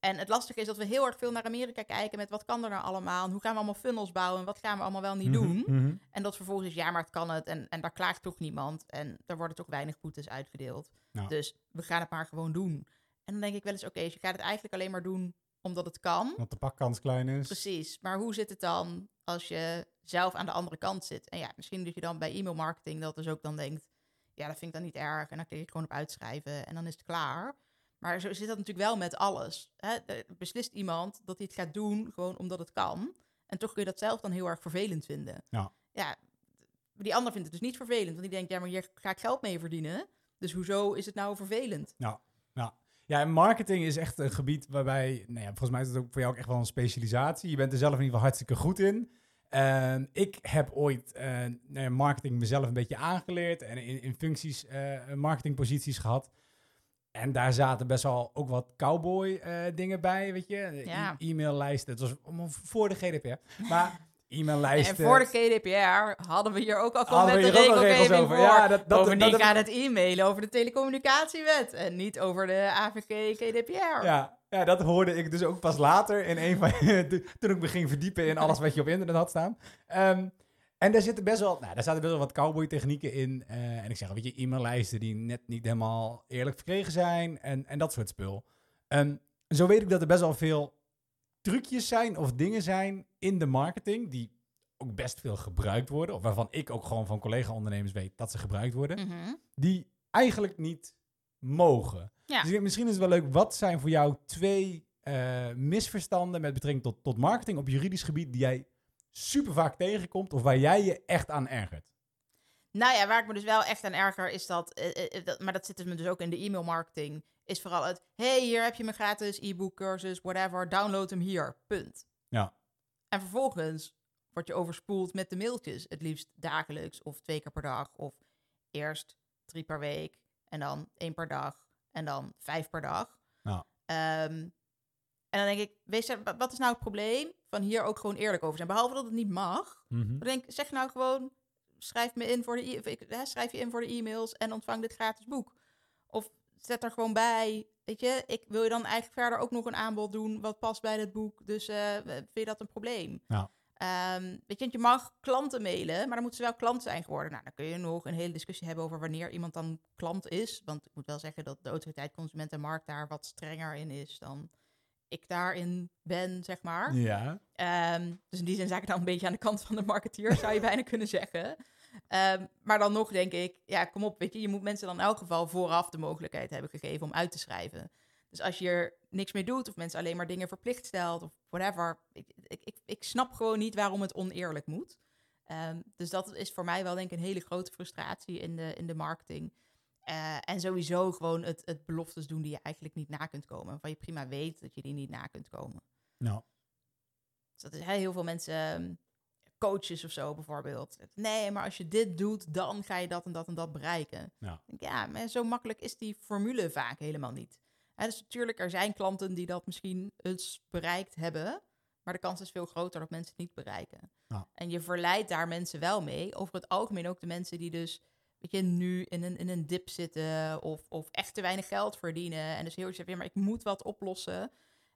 En het lastige is dat we heel erg veel naar Amerika kijken met wat kan er nou allemaal? En hoe gaan we allemaal funnels bouwen? En wat gaan we allemaal wel niet doen? Mhm, mhm. En dat vervolgens is, ja, maar het kan het. En, en daar klaagt toch niemand. En er worden toch weinig boetes uitgedeeld. Dus we gaan het maar gewoon doen. En dan denk ik wel eens, oké, dus je gaat het eigenlijk alleen maar doen omdat het kan. Want de pakkans klein is. Precies. Maar hoe zit het dan als je zelf aan de andere kant zit? En ja, misschien dat je dan bij e-mail marketing dat dus ook dan denkt, ja, dat vind ik dan niet erg. En dan klik je gewoon op uitschrijven en dan is het klaar. Maar zo zit dat natuurlijk wel met alles. Hè? Beslist iemand dat hij het gaat doen gewoon omdat het kan. En toch kun je dat zelf dan heel erg vervelend vinden. Ja. Ja, die ander vindt het dus niet vervelend. Want die denkt, ja, maar hier ga ik geld mee verdienen. Dus hoezo is het nou vervelend? Ja, ja. marketing is echt een gebied waarbij, nou ja, volgens mij is het ook voor jou ook echt wel een specialisatie. Je bent er zelf in ieder geval hartstikke goed in. En ik heb ooit eh, nou marketing mezelf een beetje aangeleerd en in, in functies, eh, marketingposities gehad. En daar zaten best wel ook wat cowboy eh, dingen bij, weet je. E- Ja. E-maillijsten, het was voor de GDPR. Maar e-maillijsten... En voor de GDPR hadden we hier ook al gewoon Hadden met de regelgeving over. voor. Ja, dat- dat- Bovendien dat- het e-mailen over de telecommunicatiewet. En niet over de AVG GDPR. Ja, ja, dat hoorde ik dus ook pas later in een van toen ik me ging verdiepen in alles wat je op internet had staan. Ehm, en daar zitten best wel, nou, daar zaten best wel wat cowboy technieken in. eh, en ik zeg, weet je, e-maillijsten die net niet helemaal eerlijk verkregen zijn en, en dat soort spul. En zo weet ik dat er best wel veel trucjes zijn of dingen zijn in de marketing die ook best veel gebruikt worden. Of waarvan ik ook gewoon van collega-ondernemers weet dat ze gebruikt worden Mhm. die eigenlijk niet mogen. Ja. Dus ik denk, misschien is het wel leuk, wat zijn voor jou twee eh, misverstanden met betrekking tot, tot marketing op juridisch gebied die jij super vaak tegenkomt of waar jij je echt aan ergert? Nou ja, waar ik me dus wel echt aan erger is dat, eh, eh, dat maar dat zit dus me dus ook in de e-mail marketing, is vooral het, hey, hier heb je mijn gratis e-book cursus, whatever, download hem hier, punt. Ja. En vervolgens word je overspoeld met de mailtjes, het liefst dagelijks of twee keer per dag, of eerst drie per week en dan één per dag en dan vijf per dag. Ja. Ehm, en dan denk ik, wees er, wa- wat is nou het probleem van hier ook gewoon eerlijk over zijn? Behalve dat het niet mag, dan denk ik, zeg nou gewoon, schrijf me in voor de, e- schrijf je in voor de e-mails en ontvang dit gratis boek. Of zet er gewoon bij, weet je, ik wil je dan eigenlijk verder ook nog een aanbod doen wat past bij dit boek. Dus eh, vind je dat een probleem? Ja. Ehm, weet je, want je mag klanten mailen, maar dan moeten ze wel klant zijn geworden. Nou, dan kun je nog een hele discussie hebben over wanneer iemand dan klant is. Want ik moet wel zeggen dat de autoriteit Consument en Markt daar wat strenger in is dan ik daarin ben, zeg maar. Ja. Ehm, dus in die zin sta ik dan een beetje aan de kant van de marketeer, zou je bijna kunnen zeggen. Ehm, maar dan nog denk ik, ja, kom op, weet je, je moet mensen dan in elk geval vooraf de mogelijkheid hebben gegeven om uit te schrijven. Dus als je er niks mee doet, of mensen alleen maar dingen verplicht stelt, of whatever, ik, ik, ik, ik snap gewoon niet waarom het oneerlijk moet. Ehm, dus dat is voor mij wel denk ik een hele grote frustratie in de, in de marketing. Eh, en sowieso gewoon het, het beloftes doen die je eigenlijk niet na kunt komen. Waarvan je prima weet dat je die niet na kunt komen. Nou, Dus dat is heel veel mensen, ehm, coaches of zo bijvoorbeeld. Nee, maar als je dit doet, dan ga je dat en dat en dat bereiken. Ja. Ja, maar zo makkelijk is die formule vaak helemaal niet. Hè, dus natuurlijk, er zijn klanten die dat misschien eens bereikt hebben. Maar de kans is veel groter dat mensen het niet bereiken. Ja. En je verleidt daar mensen wel mee. Over het algemeen ook de mensen die dus weet je, nu in een, in een dip zitten of, of echt te weinig geld verdienen. En dus heel erg zeggen, ja, maar ik moet wat oplossen.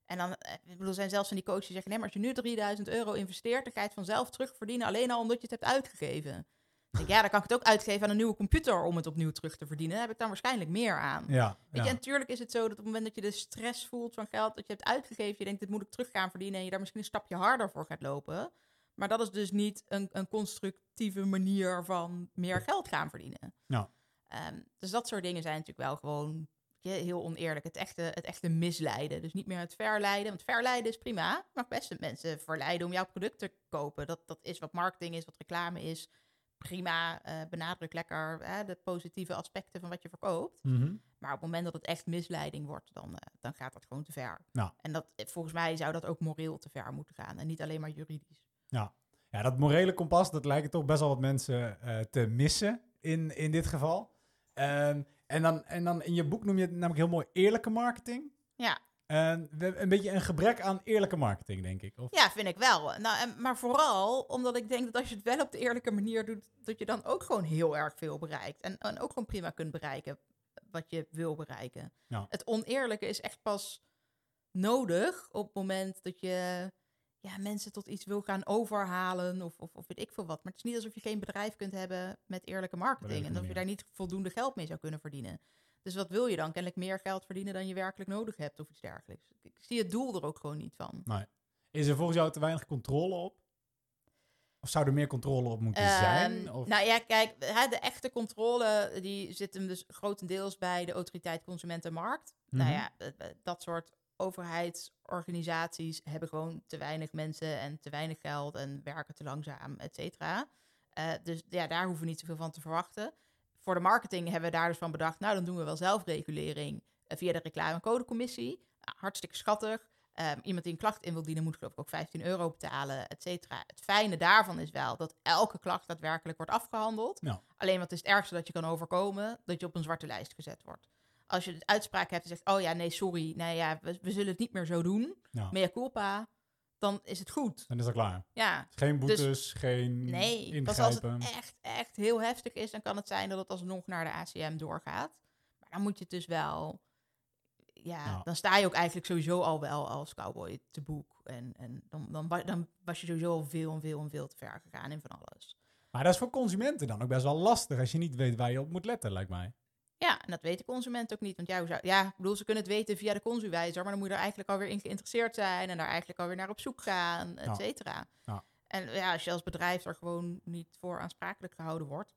En dan, eh, ik bedoel, zijn zelfs van die coaches die zeggen, nee, maar als je nu 3000 euro investeert, dan ga je het vanzelf terugverdienen, alleen al omdat je het hebt uitgegeven. Denk, ja, dan kan ik het ook uitgeven aan een nieuwe computer om het opnieuw terug te verdienen. Dan heb ik dan waarschijnlijk meer aan. ja. Weet ja. je, en natuurlijk is het zo dat op het moment dat je de stress voelt van geld dat je hebt uitgegeven, je denkt, dit moet ik terug gaan verdienen en je daar misschien een stapje harder voor gaat lopen. Maar dat is dus niet een, een constructieve manier van meer geld gaan verdienen. Ja. Ehm, dus dat soort dingen zijn natuurlijk wel gewoon je, heel oneerlijk. Het echte, het echte misleiden. Dus niet meer het verleiden. Want verleiden is prima. Mag best mensen verleiden om jouw product te kopen. Dat, dat is wat marketing is, wat reclame is. Prima, eh, benadruk lekker hè, de positieve aspecten van wat je verkoopt. Mhm. Maar op het moment dat het echt misleiding wordt, dan, eh, dan gaat dat gewoon te ver. Ja. En dat, eh, volgens mij zou dat ook moreel te ver moeten gaan. En niet alleen maar juridisch. Ja, dat morele kompas, dat lijken toch best wel wat mensen te missen in, in dit geval. Ehm, en, dan, en dan in je boek noem je het namelijk heel mooi eerlijke marketing. Ja. En we- een beetje een gebrek aan eerlijke marketing, denk ik. Of? Ja, vind ik wel. Nou, en, maar vooral omdat ik denk dat als je het wel op de eerlijke manier doet, dat je dan ook gewoon heel erg veel bereikt. En, en ook gewoon prima kunt bereiken wat je wil bereiken. Ja. Het oneerlijke is echt pas nodig op het moment dat je ja, mensen tot iets wil gaan overhalen of, of, of weet ik veel wat. Maar het is niet alsof je geen bedrijf kunt hebben met eerlijke marketing en dat je daar niet voldoende geld mee zou kunnen verdienen. Dus wat wil je dan? Kennelijk meer geld verdienen dan je werkelijk nodig hebt of iets dergelijks. Ik zie het doel er ook gewoon niet van. Is er volgens jou te weinig controle op? Of zou er meer controle op moeten Ehm, zijn? Of? Nou ja, kijk, de echte controle die zit hem dus grotendeels bij de autoriteit Consumentenmarkt. Mhm. Nou ja, eh, eh, dat soort overheidsorganisaties hebben gewoon te weinig mensen en te weinig geld en werken te langzaam, et cetera. Eh, dus ja, daar hoeven we niet zoveel van te verwachten. Voor de marketing hebben we daar dus van bedacht, nou dan doen we wel zelfregulering eh, via de reclame- en codecommissie. Nou, hartstikke schattig. Ehm, iemand die een klacht in wil dienen moet geloof ik ook 15 euro betalen, et cetera. Het fijne daarvan is wel dat elke klacht daadwerkelijk wordt afgehandeld. Ja. Alleen wat is het ergste dat je kan overkomen? Dat je op een zwarte lijst gezet wordt. Als je de uitspraak hebt en zegt, oh ja, nee, sorry, nee, ja, we, we zullen het niet meer zo doen, Ja. mea culpa, dan is het goed. Dan is dat klaar. Ja, Geen boetes, geen Dus nee, pas als het ingrijpen. echt, echt heel heftig is, dan kan het zijn dat het alsnog naar de ACM doorgaat. Maar dan moet je het dus wel, ja, Ja. dan sta je ook eigenlijk sowieso al wel als cowboy te boek. En, en dan, dan, dan was je sowieso al veel en veel en veel te ver gegaan in van alles. Maar dat is voor consumenten dan ook best wel lastig als je niet weet waar je op moet letten, lijkt mij. Ja, en dat weet de consument ook niet. Want ja, zou, ja, ik bedoel, ze kunnen het weten via de consuwijzer, maar dan moet je er eigenlijk alweer in geïnteresseerd zijn en daar eigenlijk alweer naar op zoek gaan, et cetera. Ja. En ja, als je als bedrijf er gewoon niet voor aansprakelijk gehouden wordt,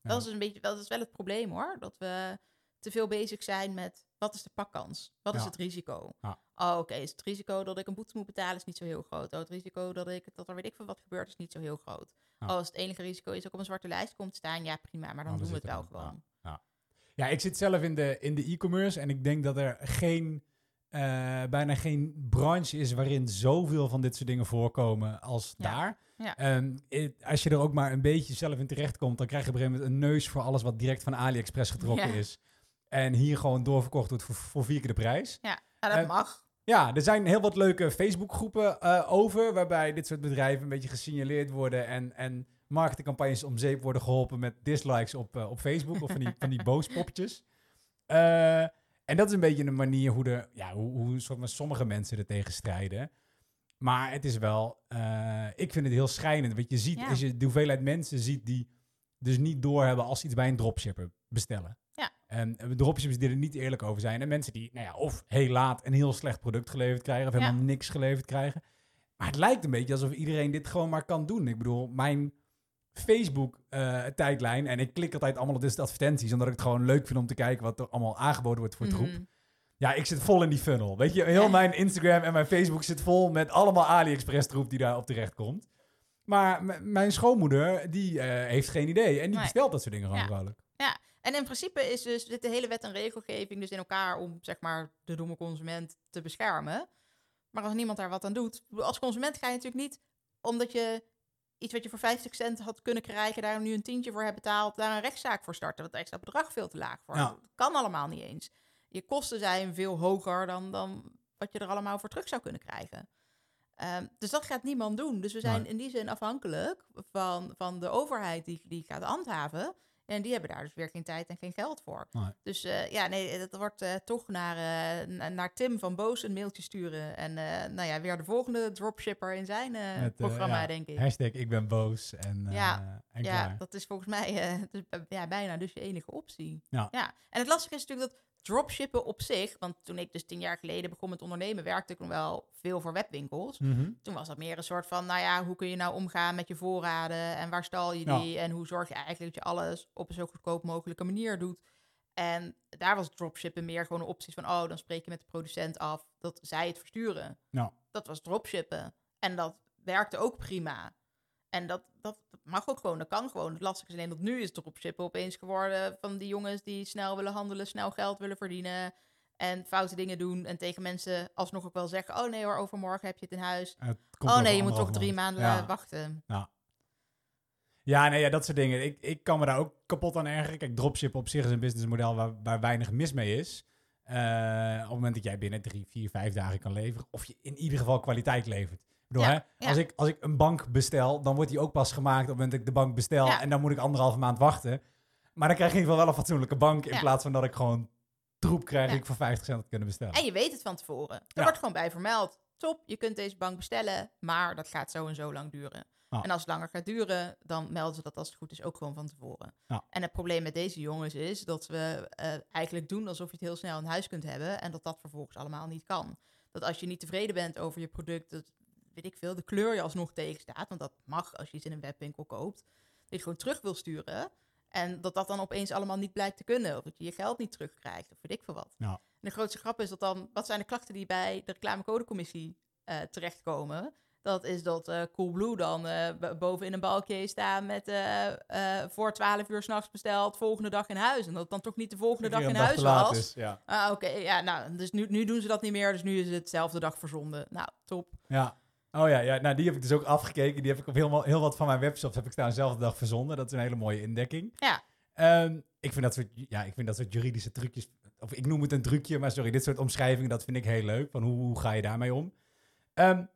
Ja. dat is een beetje, dat is wel het probleem hoor. Dat we te veel bezig zijn met wat is de pakkans? Wat is het risico? Ja. Oh, oké, is het risico dat ik een boete moet betalen is niet zo heel groot. Oh, het risico dat, ik, dat er weet ik veel wat gebeurt is niet zo heel groot. Oh, als het enige risico is dat ik op een zwarte lijst komt te staan, ja prima, maar dan we doen we het wel gewoon. Ja, ik zit zelf in de in de e-commerce en ik denk dat er geen, eh, bijna geen branche is waarin zoveel van dit soort dingen voorkomen als Ja. daar. Ja. Ehm, it- als je er ook maar een beetje zelf in terechtkomt, dan krijg je op een gegeven moment een neus voor alles wat direct van AliExpress getrokken Ja. is. En hier gewoon doorverkocht wordt voor, voor vier keer de prijs. Ja, nou, dat Eh, mag. Ja, er zijn heel wat leuke Facebookgroepen eh over, waarbij dit soort bedrijven een beetje gesignaleerd worden en, en marketingcampagnes om zeep worden geholpen met dislikes op, eh, op Facebook of van die, van die boospopjes. Eh, en dat is een beetje een manier hoe, de, ja, hoe, hoe soort van sommige mensen er tegen strijden. Maar het is wel, eh, ik vind het heel schijnend. Want je ziet, Ja. als je de hoeveelheid mensen ziet die dus niet doorhebben als ze iets bij een dropshipper bestellen. Ja. En dropshippers die er niet eerlijk over zijn. En mensen die, nou ja, of heel laat een heel slecht product geleverd krijgen, of Ja. helemaal niks geleverd krijgen. Maar het lijkt een beetje alsof iedereen dit gewoon maar kan doen. Ik bedoel, mijn Facebook-tijdlijn, en ik klik altijd allemaal op dit advertenties, omdat ik het gewoon leuk vind om te kijken wat er allemaal aangeboden wordt voor troep. Mhm. Ja, ik zit vol in die funnel. Weet je, heel Ja. mijn Instagram en mijn Facebook zit vol met allemaal AliExpress troep die daarop terecht komt. Maar mijn schoonmoeder, die eh, heeft geen idee. En die bestelt dat soort dingen gewoon Ja. vrolijk. En in principe is dus zit de hele wet en regelgeving dus in elkaar om zeg maar de domme consument te beschermen. Maar als niemand daar wat aan doet, als consument ga je natuurlijk niet omdat je iets wat je voor 50 cent had kunnen krijgen, daar nu een tientje voor hebt betaald, daar een rechtszaak voor starten. Want het extra bedrag veel te laag voor. Ja. Dat kan allemaal niet eens. Je kosten zijn veel hoger dan, dan wat je er allemaal voor terug zou kunnen krijgen. Ehm, dus dat gaat niemand doen. Dus we zijn Nee. in die zin afhankelijk van, van de overheid die, die gaat handhaven. En die hebben daar dus weer geen tijd en geen geld voor. Nee. Dus eh, ja, nee, dat wordt eh, toch naar, eh, na- naar Tim van Boos een mailtje sturen. En nou ja, weer de volgende dropshipper in zijn Met, programma, ja, denk ik. Hashtag ik ben boos en, Ja. en ja, dat is volgens mij dus, ja, bijna dus je enige optie. Ja. En het lastige is natuurlijk dat dropshippen op zich... Want toen ik dus tien jaar geleden begon met ondernemen... werkte ik nog wel veel voor webwinkels. Mhm. Toen was dat meer een soort van, nou ja, hoe kun je nou omgaan met je voorraden en waar stal je Ja. die en hoe zorg je eigenlijk dat je alles op een zo goedkoop mogelijke manier doet. En daar was dropshippen meer gewoon een optie van, oh, dan spreek je met de producent af dat zij het versturen. Ja. Dat was dropshippen. En dat werkte ook prima. En dat, dat, dat mag ook gewoon, dat kan gewoon. Het lastige is alleen dat nu is dropshippen opeens geworden van die jongens die snel willen handelen, snel geld willen verdienen en foute dingen doen. En tegen mensen alsnog ook wel zeggen, oh nee hoor, overmorgen heb je het in huis. Het Oh nee, je moet toch drie maand. maanden Ja. eh, wachten. Ja, nee, ja, dat soort dingen. Ik, ik kan me daar ook kapot aan ergeren. Kijk, dropshippen op zich is een businessmodel waar, waar weinig mis mee is. eh, op het moment dat jij binnen drie, vier, vijf dagen kan leveren. Of je in ieder geval kwaliteit levert. Ik bedoel, Ja, hè. Als, ik, als ik een bank bestel, dan wordt die ook pas gemaakt op het moment dat ik de bank bestel. En dan moet ik anderhalve maand wachten. Maar dan krijg je in ieder geval wel een fatsoenlijke bank. In plaats van dat ik gewoon troep krijg die ik voor 50 cent had kunnen bestellen. En je weet het van tevoren. Er wordt gewoon bij vermeld. Top, je kunt deze bank bestellen, maar dat gaat zo en zo lang duren. En als het langer gaat duren, dan melden ze dat als het goed is ook gewoon van tevoren. En het probleem met deze jongens is dat we eh, eigenlijk doen alsof je het heel snel in huis kunt hebben en dat dat vervolgens allemaal niet kan. Dat als je niet tevreden bent over je product, dat weet ik veel, de kleur je alsnog tegenstaat, want dat mag als je iets in een webwinkel koopt, dat je het gewoon terug wil sturen. En dat dat dan opeens allemaal niet blijkt te kunnen. Of dat je je geld niet terugkrijgt. Of weet ik veel wat. Ja. En de grootste grap is dat dan... Wat zijn de klachten die bij de reclamecodecommissie eh terechtkomen? Dat is dat eh Coolblue dan b- boven in een balkje staan met... voor 12 uur s'nachts besteld, volgende dag in huis. En dat het dan toch niet de volgende dag in huis was. is, ja. Ah, oké. ja, nou, dus nu, nu doen ze dat niet meer. Dus nu is het dezelfde dag verzonden. Nou, top. Ja. Oh ja, ja, nou die heb ik dus ook afgekeken. Die heb ik op heel, heel wat van mijn webshops heb ik staan dezelfde dag verzonden. Dat is een hele mooie indekking. Ja. Ehm, ik, vind dat soort, ja, ik vind dat soort juridische trucjes, of ik noem het een trucje, maar sorry, dit soort omschrijvingen, dat vind ik heel leuk. Van hoe, hoe ga je daarmee om? En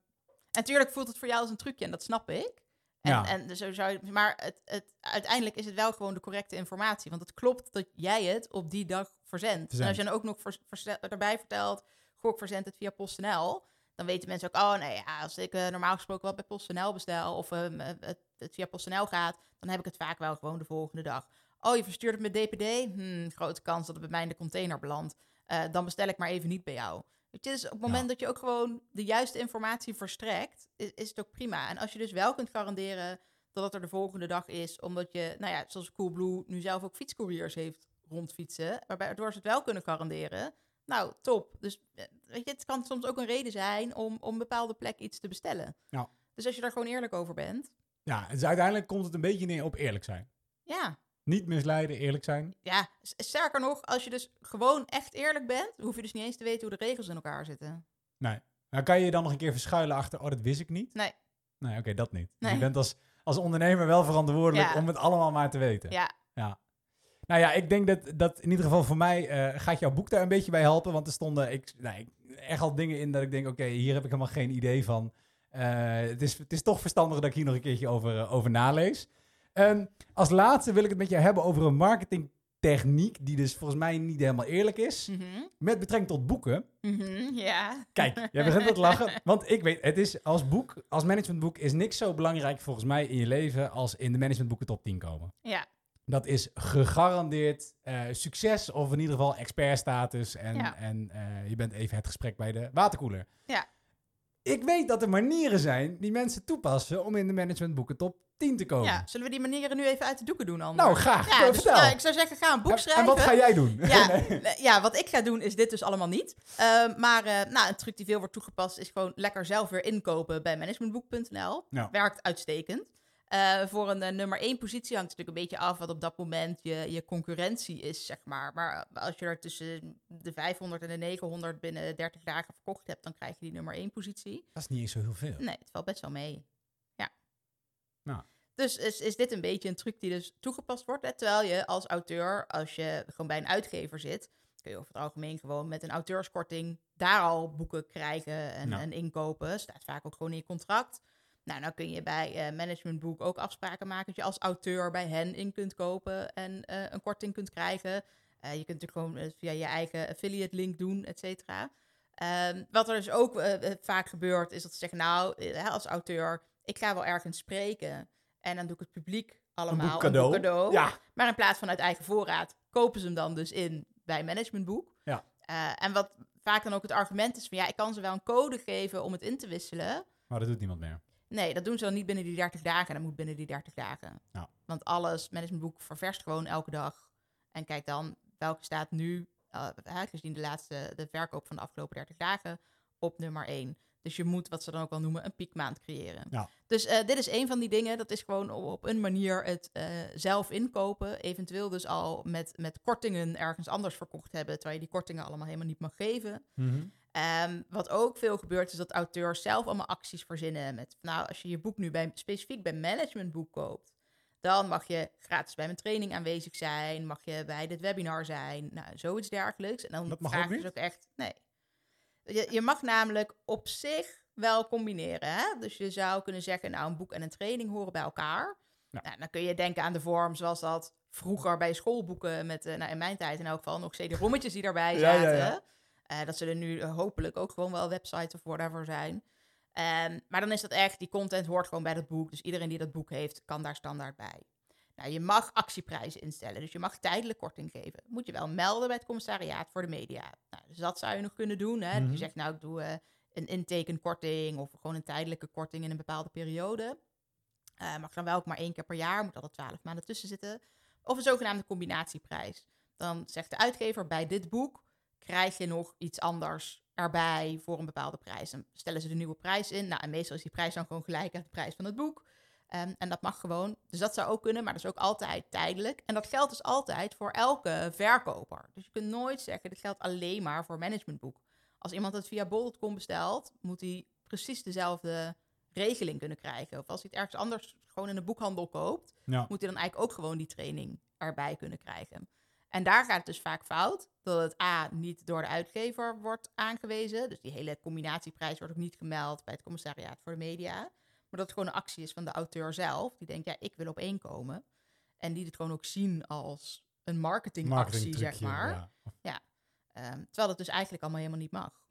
natuurlijk voelt het voor jou als een trucje en dat snap ik. En, Ja. en zo zou je, maar het, het, uiteindelijk is het wel gewoon de correcte informatie. Want het klopt dat jij het op die dag verzendt. Verzendt. En als je dan ook nog vers- verse- erbij vertelt, goh, ik verzend het via PostNL. Dan weten mensen ook, oh nee, ja, als ik eh, normaal gesproken wat bij PostNL bestel of ehm, het, het via PostNL gaat, dan heb ik het vaak wel gewoon de volgende dag. Oh, je verstuurt het met DPD? Hmm, grote kans dat het bij mij in de container belandt. Eh, dan bestel ik maar even niet bij jou. Weet je, dus op het moment Ja. dat je ook gewoon de juiste informatie verstrekt, is, is het ook prima. En als je dus wel kunt garanderen dat het er de volgende dag is, omdat je, nou ja, zoals Coolblue nu zelf ook fietscouriers heeft rondfietsen, waarbij waardoor ze het wel kunnen garanderen. Nou, top. Dus eh, weet je, het kan soms ook een reden zijn om om een bepaalde plek iets te bestellen. Ja. Dus als je daar gewoon eerlijk over bent, ja, dus uiteindelijk komt het een beetje neer op eerlijk zijn. ja, Niet misleiden, eerlijk zijn. ja, sterker nog, als je dus gewoon echt eerlijk bent, hoef je dus niet eens te weten hoe de regels in elkaar zitten. Nee. Nou, kan je je dan nog een keer verschuilen achter, oh, dat wist ik niet? Nee. Nee, oké, dat niet. Dus. Je bent als, als ondernemer wel verantwoordelijk Ja. om het allemaal maar te weten. Ja, Nou ja, ik denk dat, dat in ieder geval voor mij eh, gaat jouw boek daar een beetje bij helpen. Want er stonden ik, nou, ik- echt al dingen in dat ik denk, oké, hier heb ik helemaal geen idee van. Eh, het, is, het is toch verstandig dat ik hier nog een keertje over, eh, over nalees. Ehm, als laatste wil ik het met je hebben over een marketingtechniek die dus volgens mij niet helemaal eerlijk is. Mhm. Met betrekking tot boeken. Mhm, ja. Kijk, jij begint te lachen. Want ik weet, het is als boek, als managementboek is niks zo belangrijk volgens mij in je leven als in de managementboeken top 10 komen. Ja, Dat is gegarandeerd eh, succes of in ieder geval expertstatus. En, Ja. en eh, je bent even het gesprek bij de waterkoeler. Ja. Ik weet dat er manieren zijn die mensen toepassen om in de managementboeken top 10 te komen. ja. Zullen we die manieren nu even uit de doeken doen, Ander? Nou, graag. Ja, dus, vertel. nou, ik zou zeggen, ga een boek En- schrijven. En wat ga jij doen? Ja, Nee. ja, wat ik ga doen is dit dus allemaal niet. Ehm, maar eh, nou, een truc die veel wordt toegepast is gewoon lekker zelf weer inkopen bij managementboek.nl. Ja. Werkt uitstekend. Eh, voor een eh, nummer 1 positie hangt het natuurlijk een beetje af wat op dat moment je, je concurrentie is, zeg maar. Maar als je er tussen de 500 en de 900 binnen 30 dagen verkocht hebt, dan krijg je die nummer 1 positie. Dat is niet eens zo heel veel. Nee, het valt best wel mee. Ja. Nou. Dus is, is dit een beetje een truc die dus toegepast wordt. Hè? Terwijl je als auteur, als je gewoon bij een uitgever zit, kun je over het algemeen gewoon met een auteurskorting daar al boeken krijgen en, en inkopen. Staat vaak ook gewoon in je contract. Nou, dan kun je bij eh Managementboek ook afspraken maken dat je als auteur bij hen in kunt kopen en eh, een korting kunt krijgen. Eh, je kunt natuurlijk gewoon via je eigen affiliate link doen, et cetera. Ehm, wat er dus ook vaak gebeurt, is dat ze zeggen, nou, als auteur, ik ga wel ergens spreken. En dan doe ik het publiek allemaal boek cadeau. cadeau. Ja. Maar in plaats van uit eigen voorraad, kopen ze hem dan dus in bij Managementboek. Ja. En wat vaak dan ook het argument is van, ja, ik kan ze wel een code geven om het in te wisselen. Maar dat doet niemand meer. Nee, dat doen ze dan niet binnen die 30 dagen. Dat moet binnen die 30 dagen. Ja. Want alles, managementboek ververst gewoon elke dag. En kijk dan welke staat nu, uh, gezien de laatste, de verkoop van de afgelopen 30 dagen, op nummer 1. Dus je moet, wat ze dan ook wel noemen, een piekmaand creëren. Ja. Dus eh, dit is een van die dingen. Dat is gewoon op, op een manier het eh, zelf inkopen. Eventueel dus al met, met kortingen ergens anders verkocht hebben. Terwijl je die kortingen allemaal helemaal niet mag geven. Mhm. Ehm, wat ook veel gebeurt, is dat auteurs zelf allemaal acties verzinnen. Met, nou, als je je boek nu bij, specifiek bij managementboek koopt, Dan mag je gratis bij mijn training aanwezig zijn. Mag je bij dit webinar zijn. Nou, zoiets dergelijks. En dan Dat mag ook dus ook echt... Nee. Je, je mag namelijk op zich wel combineren. Hè? Dus je zou kunnen zeggen, nou, een boek en een training horen bij elkaar. Ja. Nou, dan kun je denken aan de vorm zoals dat vroeger bij schoolboeken met, eh, nou, in mijn tijd in elk geval, nog CD-rommetjes die daarbij zaten. ja, ja. Eh, dat zullen nu eh, hopelijk ook gewoon wel websites of whatever zijn. Ehm, maar dan is dat echt, die content hoort gewoon bij dat boek. Dus iedereen die dat boek heeft, kan daar standaard bij. Nou, je mag actieprijzen instellen, dus je mag tijdelijk korting geven. Moet je wel melden bij het commissariaat voor de media. Nou, dus dat zou je nog kunnen doen. Hè? Dat Mhm. Je zegt, nou, ik doe eh, een intekenkorting of gewoon een tijdelijke korting in een bepaalde periode. Mag dan wel ook maar één keer per jaar, moet altijd twaalf maanden tussen zitten. Of een zogenaamde combinatieprijs. Dan zegt de uitgever, bij dit boek krijg je nog iets anders erbij voor een bepaalde prijs. Dan stellen ze de nieuwe prijs in. Nou, en meestal is die prijs dan gewoon gelijk aan de prijs van het boek. Ehm, en dat mag gewoon. Dus dat zou ook kunnen, maar dat is ook altijd tijdelijk. En dat geldt dus altijd voor elke verkoper. Dus je kunt nooit zeggen, dit geldt alleen maar voor managementboek. Als iemand het via bol.com bestelt, moet hij precies dezelfde regeling kunnen krijgen. Of als hij het ergens anders gewoon in een boekhandel koopt, Ja. moet hij dan eigenlijk ook gewoon die training erbij kunnen krijgen. En daar gaat het dus vaak fout, dat het A, niet door de uitgever wordt aangewezen. Dus die hele combinatieprijs wordt ook niet gemeld bij het commissariaat voor de media. Maar dat het gewoon een actie is van de auteur zelf. Die denkt, ja, ik wil op één komen. En die het gewoon ook zien als een marketingactie, zeg maar. ja. Ehm, terwijl dat dus eigenlijk allemaal helemaal niet mag.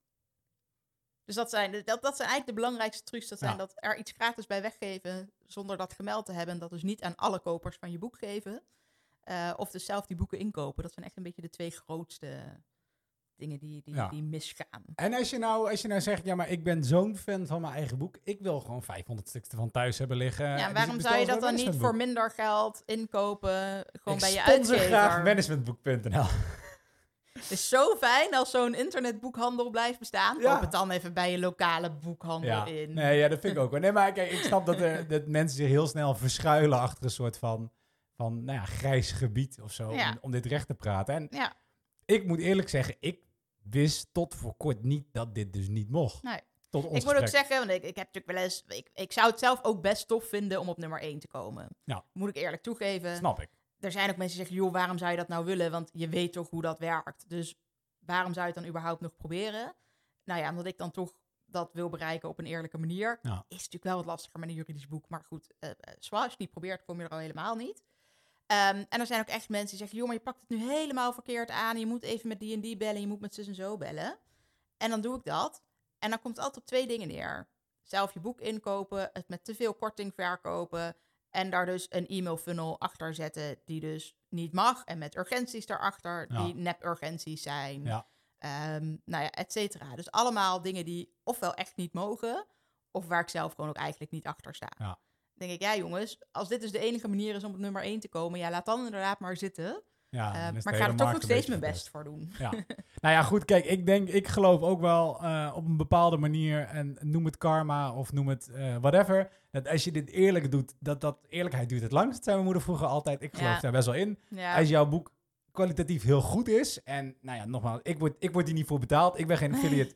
Dus dat zijn, dat, dat zijn eigenlijk de belangrijkste trucs. Dat zijn Ja. dat er iets gratis bij weggeven zonder dat gemeld te hebben. Dat dus niet aan alle kopers van je boek geven. Eh, of dus zelf die boeken inkopen. Dat zijn echt een beetje de twee grootste dingen die, die, Ja. die misgaan. En als je, nou, als je nou zegt, ja, maar ik ben zo'n fan van mijn eigen boek. Ik wil gewoon 500 stuks ervan thuis hebben liggen. Ja, Dus waarom zou je dat dan niet voor minder geld inkopen? Gewoon ik bij je uitgever. graag managementboek.nl. Het is zo fijn als zo'n internetboekhandel blijft bestaan. Ja. Koop het dan even bij je lokale boekhandel Ja. in. Nee, ja, dat vind ik ook wel. Nee, maar kijk, ik snap dat, er, dat mensen zich heel snel verschuilen achter een soort van, van nou ja, grijs gebied of zo. Ja. Om, om dit recht te praten. En Ja, ik moet eerlijk zeggen, ik wist tot voor kort niet dat dit dus niet mocht. nee. Tot ons Ik moet ook zeggen, want ik, ik heb natuurlijk wel eens... Ik, ik zou het zelf ook best tof vinden om op nummer 1 te komen. Ja. Moet ik eerlijk toegeven. Snap ik. Er zijn ook mensen die zeggen, joh, waarom zou je dat nou willen? Want je weet toch hoe dat werkt. Dus waarom zou je het dan überhaupt nog proberen? Nou ja, omdat ik dan toch dat wil bereiken op een eerlijke manier. Ja. Is natuurlijk wel wat lastiger met een juridisch boek. Maar goed, eh eh, zwaar, als je het niet probeert, kom je er al helemaal niet. Ehm, en er zijn ook echt mensen die zeggen, joh, maar je pakt het nu helemaal verkeerd aan. Je moet even met die en die bellen, je moet met zus en zo bellen. En dan doe ik dat. En dan komt het altijd op twee dingen neer. Zelf je boek inkopen, het met te veel korting verkopen. En daar dus een e-mail funnel achter zetten die dus niet mag. En met urgenties daarachter Ja. die nep-urgenties zijn. Ja. Ehm, nou ja, et cetera. Dus allemaal dingen die ofwel echt niet mogen, of waar ik zelf gewoon ook eigenlijk niet achter sta. Ja. Denk ik, ja jongens, als dit dus de enige manier is om op nummer 1 te komen, ja, laat dan inderdaad maar zitten. Ja, Eh, maar ik ga er toch nog steeds mijn best voor doen. Ja. nou ja, goed, kijk, ik denk, ik geloof ook wel eh, op een bepaalde manier, en noem het karma of noem het eh, whatever, dat als je dit eerlijk doet, dat dat eerlijkheid duurt het langst, zei mijn moeder vroeger altijd. Ik geloof Ja. daar best wel in. Ja. Als jouw boek kwalitatief heel goed is, en nou ja, nogmaals, ik word, ik word hier niet voor betaald, ik ben geen affiliate.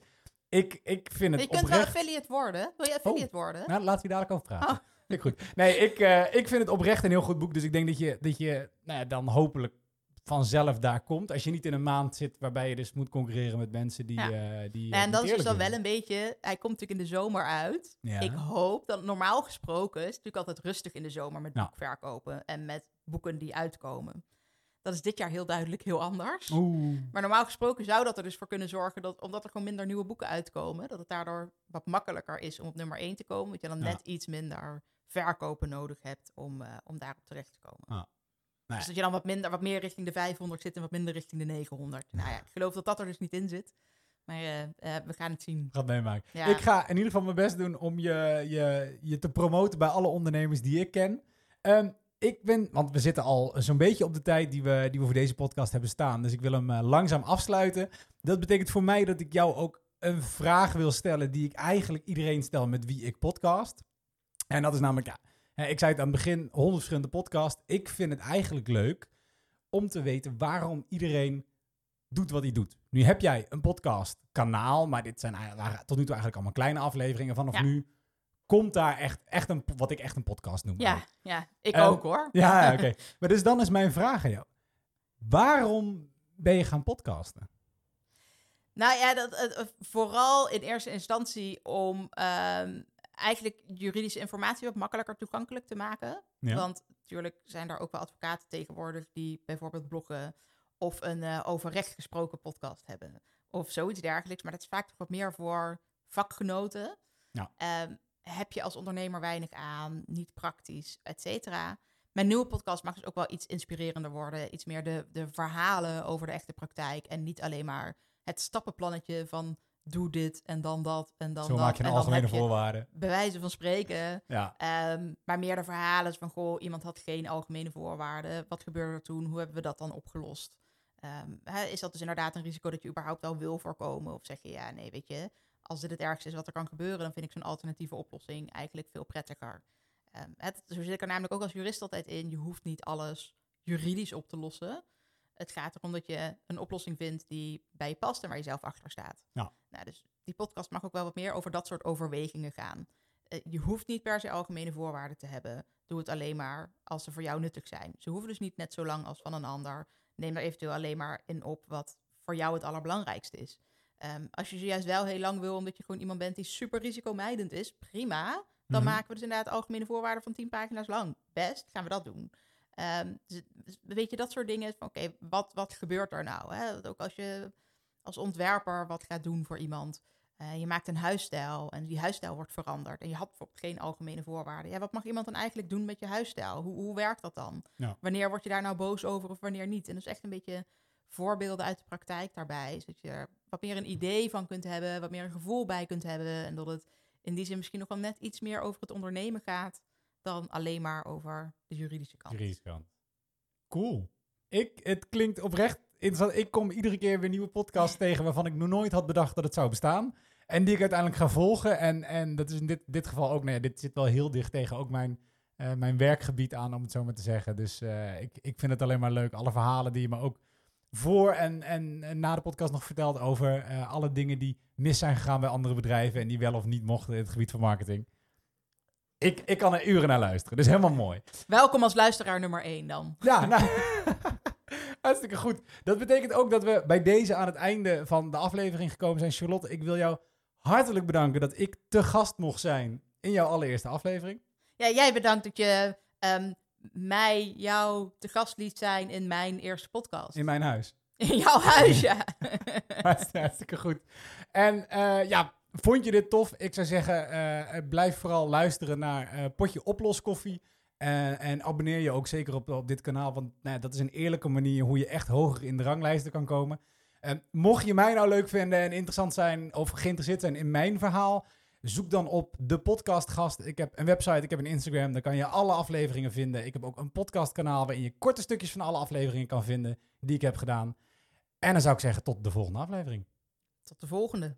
Ik, ik vind het je kunt wel affiliate worden. Wil je affiliate worden? Nou, laten we dadelijk over praten. Oh. Goed. Nee, ik, eh, ik vind het oprecht een heel goed boek. Dus ik denk dat je, dat je nou ja, dan hopelijk vanzelf daar komt. Als je niet in een maand zit waarbij je dus moet concurreren met mensen die... Ja. eh, die Ja, eh, en dat is dus dan wel een beetje... Hij komt natuurlijk in de zomer uit. Ja. Ik hoop dat normaal gesproken... is het natuurlijk altijd rustig in de zomer met Ja. boekverkopen. En met boeken die uitkomen. Dat is dit jaar heel duidelijk heel anders. Oeh. Maar normaal gesproken zou dat er dus voor kunnen zorgen... dat omdat er gewoon minder nieuwe boeken uitkomen... dat het daardoor wat makkelijker is om op nummer 1 te komen. Dat je dan net iets minder verkopen nodig hebt om, eh, om daarop terecht te komen. Nou ja. Dus dat je dan wat, minder, wat meer richting de 500 zit en wat minder richting de 900. Nou ja, ik geloof dat dat er dus niet in zit. Maar eh, eh, we gaan het zien. Gaat meemaken. Ja. Ik ga in ieder geval mijn best doen om je, je, je te promoten bij alle ondernemers die ik ken. Ehm, ik ben, want we zitten al zo'n beetje op de tijd die we, die we voor deze podcast hebben staan. Dus ik wil hem langzaam afsluiten. Dat betekent voor mij dat ik jou ook een vraag wil stellen die ik eigenlijk iedereen stel met wie ik podcast. En dat is namelijk, ja, ik zei het aan het begin, honderd verschillende podcasts. Ik vind het eigenlijk leuk om te weten waarom iedereen doet wat hij doet. Nu heb jij een podcast kanaal, maar dit zijn tot nu toe eigenlijk allemaal kleine afleveringen. Vanaf Ja. nu komt daar echt, echt een, wat ik echt een podcast noem. Ja, ja ik Eh, ook hoor. Ja, oké. Maar dus dan is mijn vraag aan jou. Waarom ben je gaan podcasten? Nou ja, dat, vooral in eerste instantie om ehm, eigenlijk juridische informatie wat makkelijker toegankelijk te maken. Ja. Want natuurlijk zijn er ook wel advocaten tegenwoordig die bijvoorbeeld bloggen of een eh, over recht gesproken podcast hebben. Of zoiets dergelijks. Maar dat is vaak toch wat meer voor vakgenoten. Ja. Ehm, heb je als ondernemer weinig aan, niet praktisch, et cetera. Mijn nieuwe podcast mag dus ook wel iets inspirerender worden. Iets meer de, de verhalen over de echte praktijk. En niet alleen maar het stappenplannetje van doe dit en dan dat en dan Zo dat. maak je een algemene voorwaarden. bij wijze van spreken, Ja, Ehm, maar meer de verhalen van, goh, iemand had geen algemene voorwaarden. Wat gebeurde er toen? Hoe hebben we dat dan opgelost? Ehm, hè, is dat dus inderdaad een risico dat je überhaupt wel wil voorkomen? Of zeg je, ja, nee, weet je, als dit het ergste is wat er kan gebeuren, dan vind ik zo'n alternatieve oplossing eigenlijk veel prettiger. Ehm, het, zo zit ik er namelijk ook als jurist altijd in. Je hoeft niet alles juridisch op te lossen. Het gaat erom dat je een oplossing vindt die bij je past en waar je zelf achter staat. Ja. Nou, dus die podcast mag ook wel wat meer over dat soort overwegingen gaan. Eh, je hoeft niet per se algemene voorwaarden te hebben. Doe het alleen maar als ze voor jou nuttig zijn. Ze hoeven dus niet net zo lang als van een ander. Neem er eventueel alleen maar in op wat voor jou het allerbelangrijkste is. Ehm, als je ze juist wel heel lang wil, omdat je gewoon iemand bent die super risicomijdend is, prima. Dan Mhm. maken we dus inderdaad algemene voorwaarden van 10 pagina's lang. Best, gaan we dat doen. Ehm, dus, weet je, dat soort dingen. Van oké, wat, wat gebeurt er nou? Hè? Dat Ook als je als ontwerper wat gaat doen voor iemand. Eh, je maakt een huisstijl en die huisstijl wordt veranderd. En je had bijvoorbeeld geen algemene voorwaarden. Ja, wat mag iemand dan eigenlijk doen met je huisstijl? Hoe, hoe werkt dat dan? Ja. Wanneer word je daar nou boos over of wanneer niet? En dus echt een beetje voorbeelden uit de praktijk daarbij. Zodat je er wat meer een idee van kunt hebben, wat meer een gevoel bij kunt hebben. En dat het in die zin misschien nog wel net iets meer over het ondernemen gaat dan alleen maar over de juridische kant. juridische kant. Cool. Ik, het klinkt oprecht interessant. Ik kom iedere keer weer nieuwe podcasts tegen waarvan ik nog nooit had bedacht dat het zou bestaan. En die ik uiteindelijk ga volgen. En, en dat is in dit, dit geval ook, nee, dit zit wel heel dicht tegen ook mijn, eh, mijn werkgebied aan, om het zo maar te zeggen. Dus eh, ik, ik vind het alleen maar leuk. Alle verhalen die je me ook voor en, en, en na de podcast nog vertelt over eh, alle dingen die mis zijn gegaan bij andere bedrijven en die wel of niet mochten in het gebied van marketing. Ik, ik kan er uren naar luisteren. Dus helemaal mooi. Welkom als luisteraar nummer 1 dan. Ja, nou, hartstikke goed. Dat betekent ook dat we bij deze aan het einde van de aflevering gekomen zijn. Charlotte, ik wil jou hartelijk bedanken dat ik te gast mocht zijn in jouw allereerste aflevering. Ja, jij bedankt dat je ehm, mij, jou te gast liet zijn in mijn eerste podcast. In mijn huis. In jouw huis, ja. Hartstikke, hartstikke goed. En eh, ja, vond je dit tof? Ik zou zeggen, eh, blijf vooral luisteren naar eh, Potje Oploskoffie. Eh, en abonneer je ook zeker op, op dit kanaal, want nou, dat is een eerlijke manier hoe je echt hoger in de ranglijsten kan komen. Eh, mocht je mij nou leuk vinden en interessant zijn of geïnteresseerd zijn in mijn verhaal, zoek dan op de podcastgast. Ik heb een website, ik heb een Instagram, daar kan je alle afleveringen vinden. Ik heb ook een podcastkanaal waarin je korte stukjes van alle afleveringen kan vinden die ik heb gedaan. En dan zou ik zeggen tot de volgende aflevering. Tot de volgende.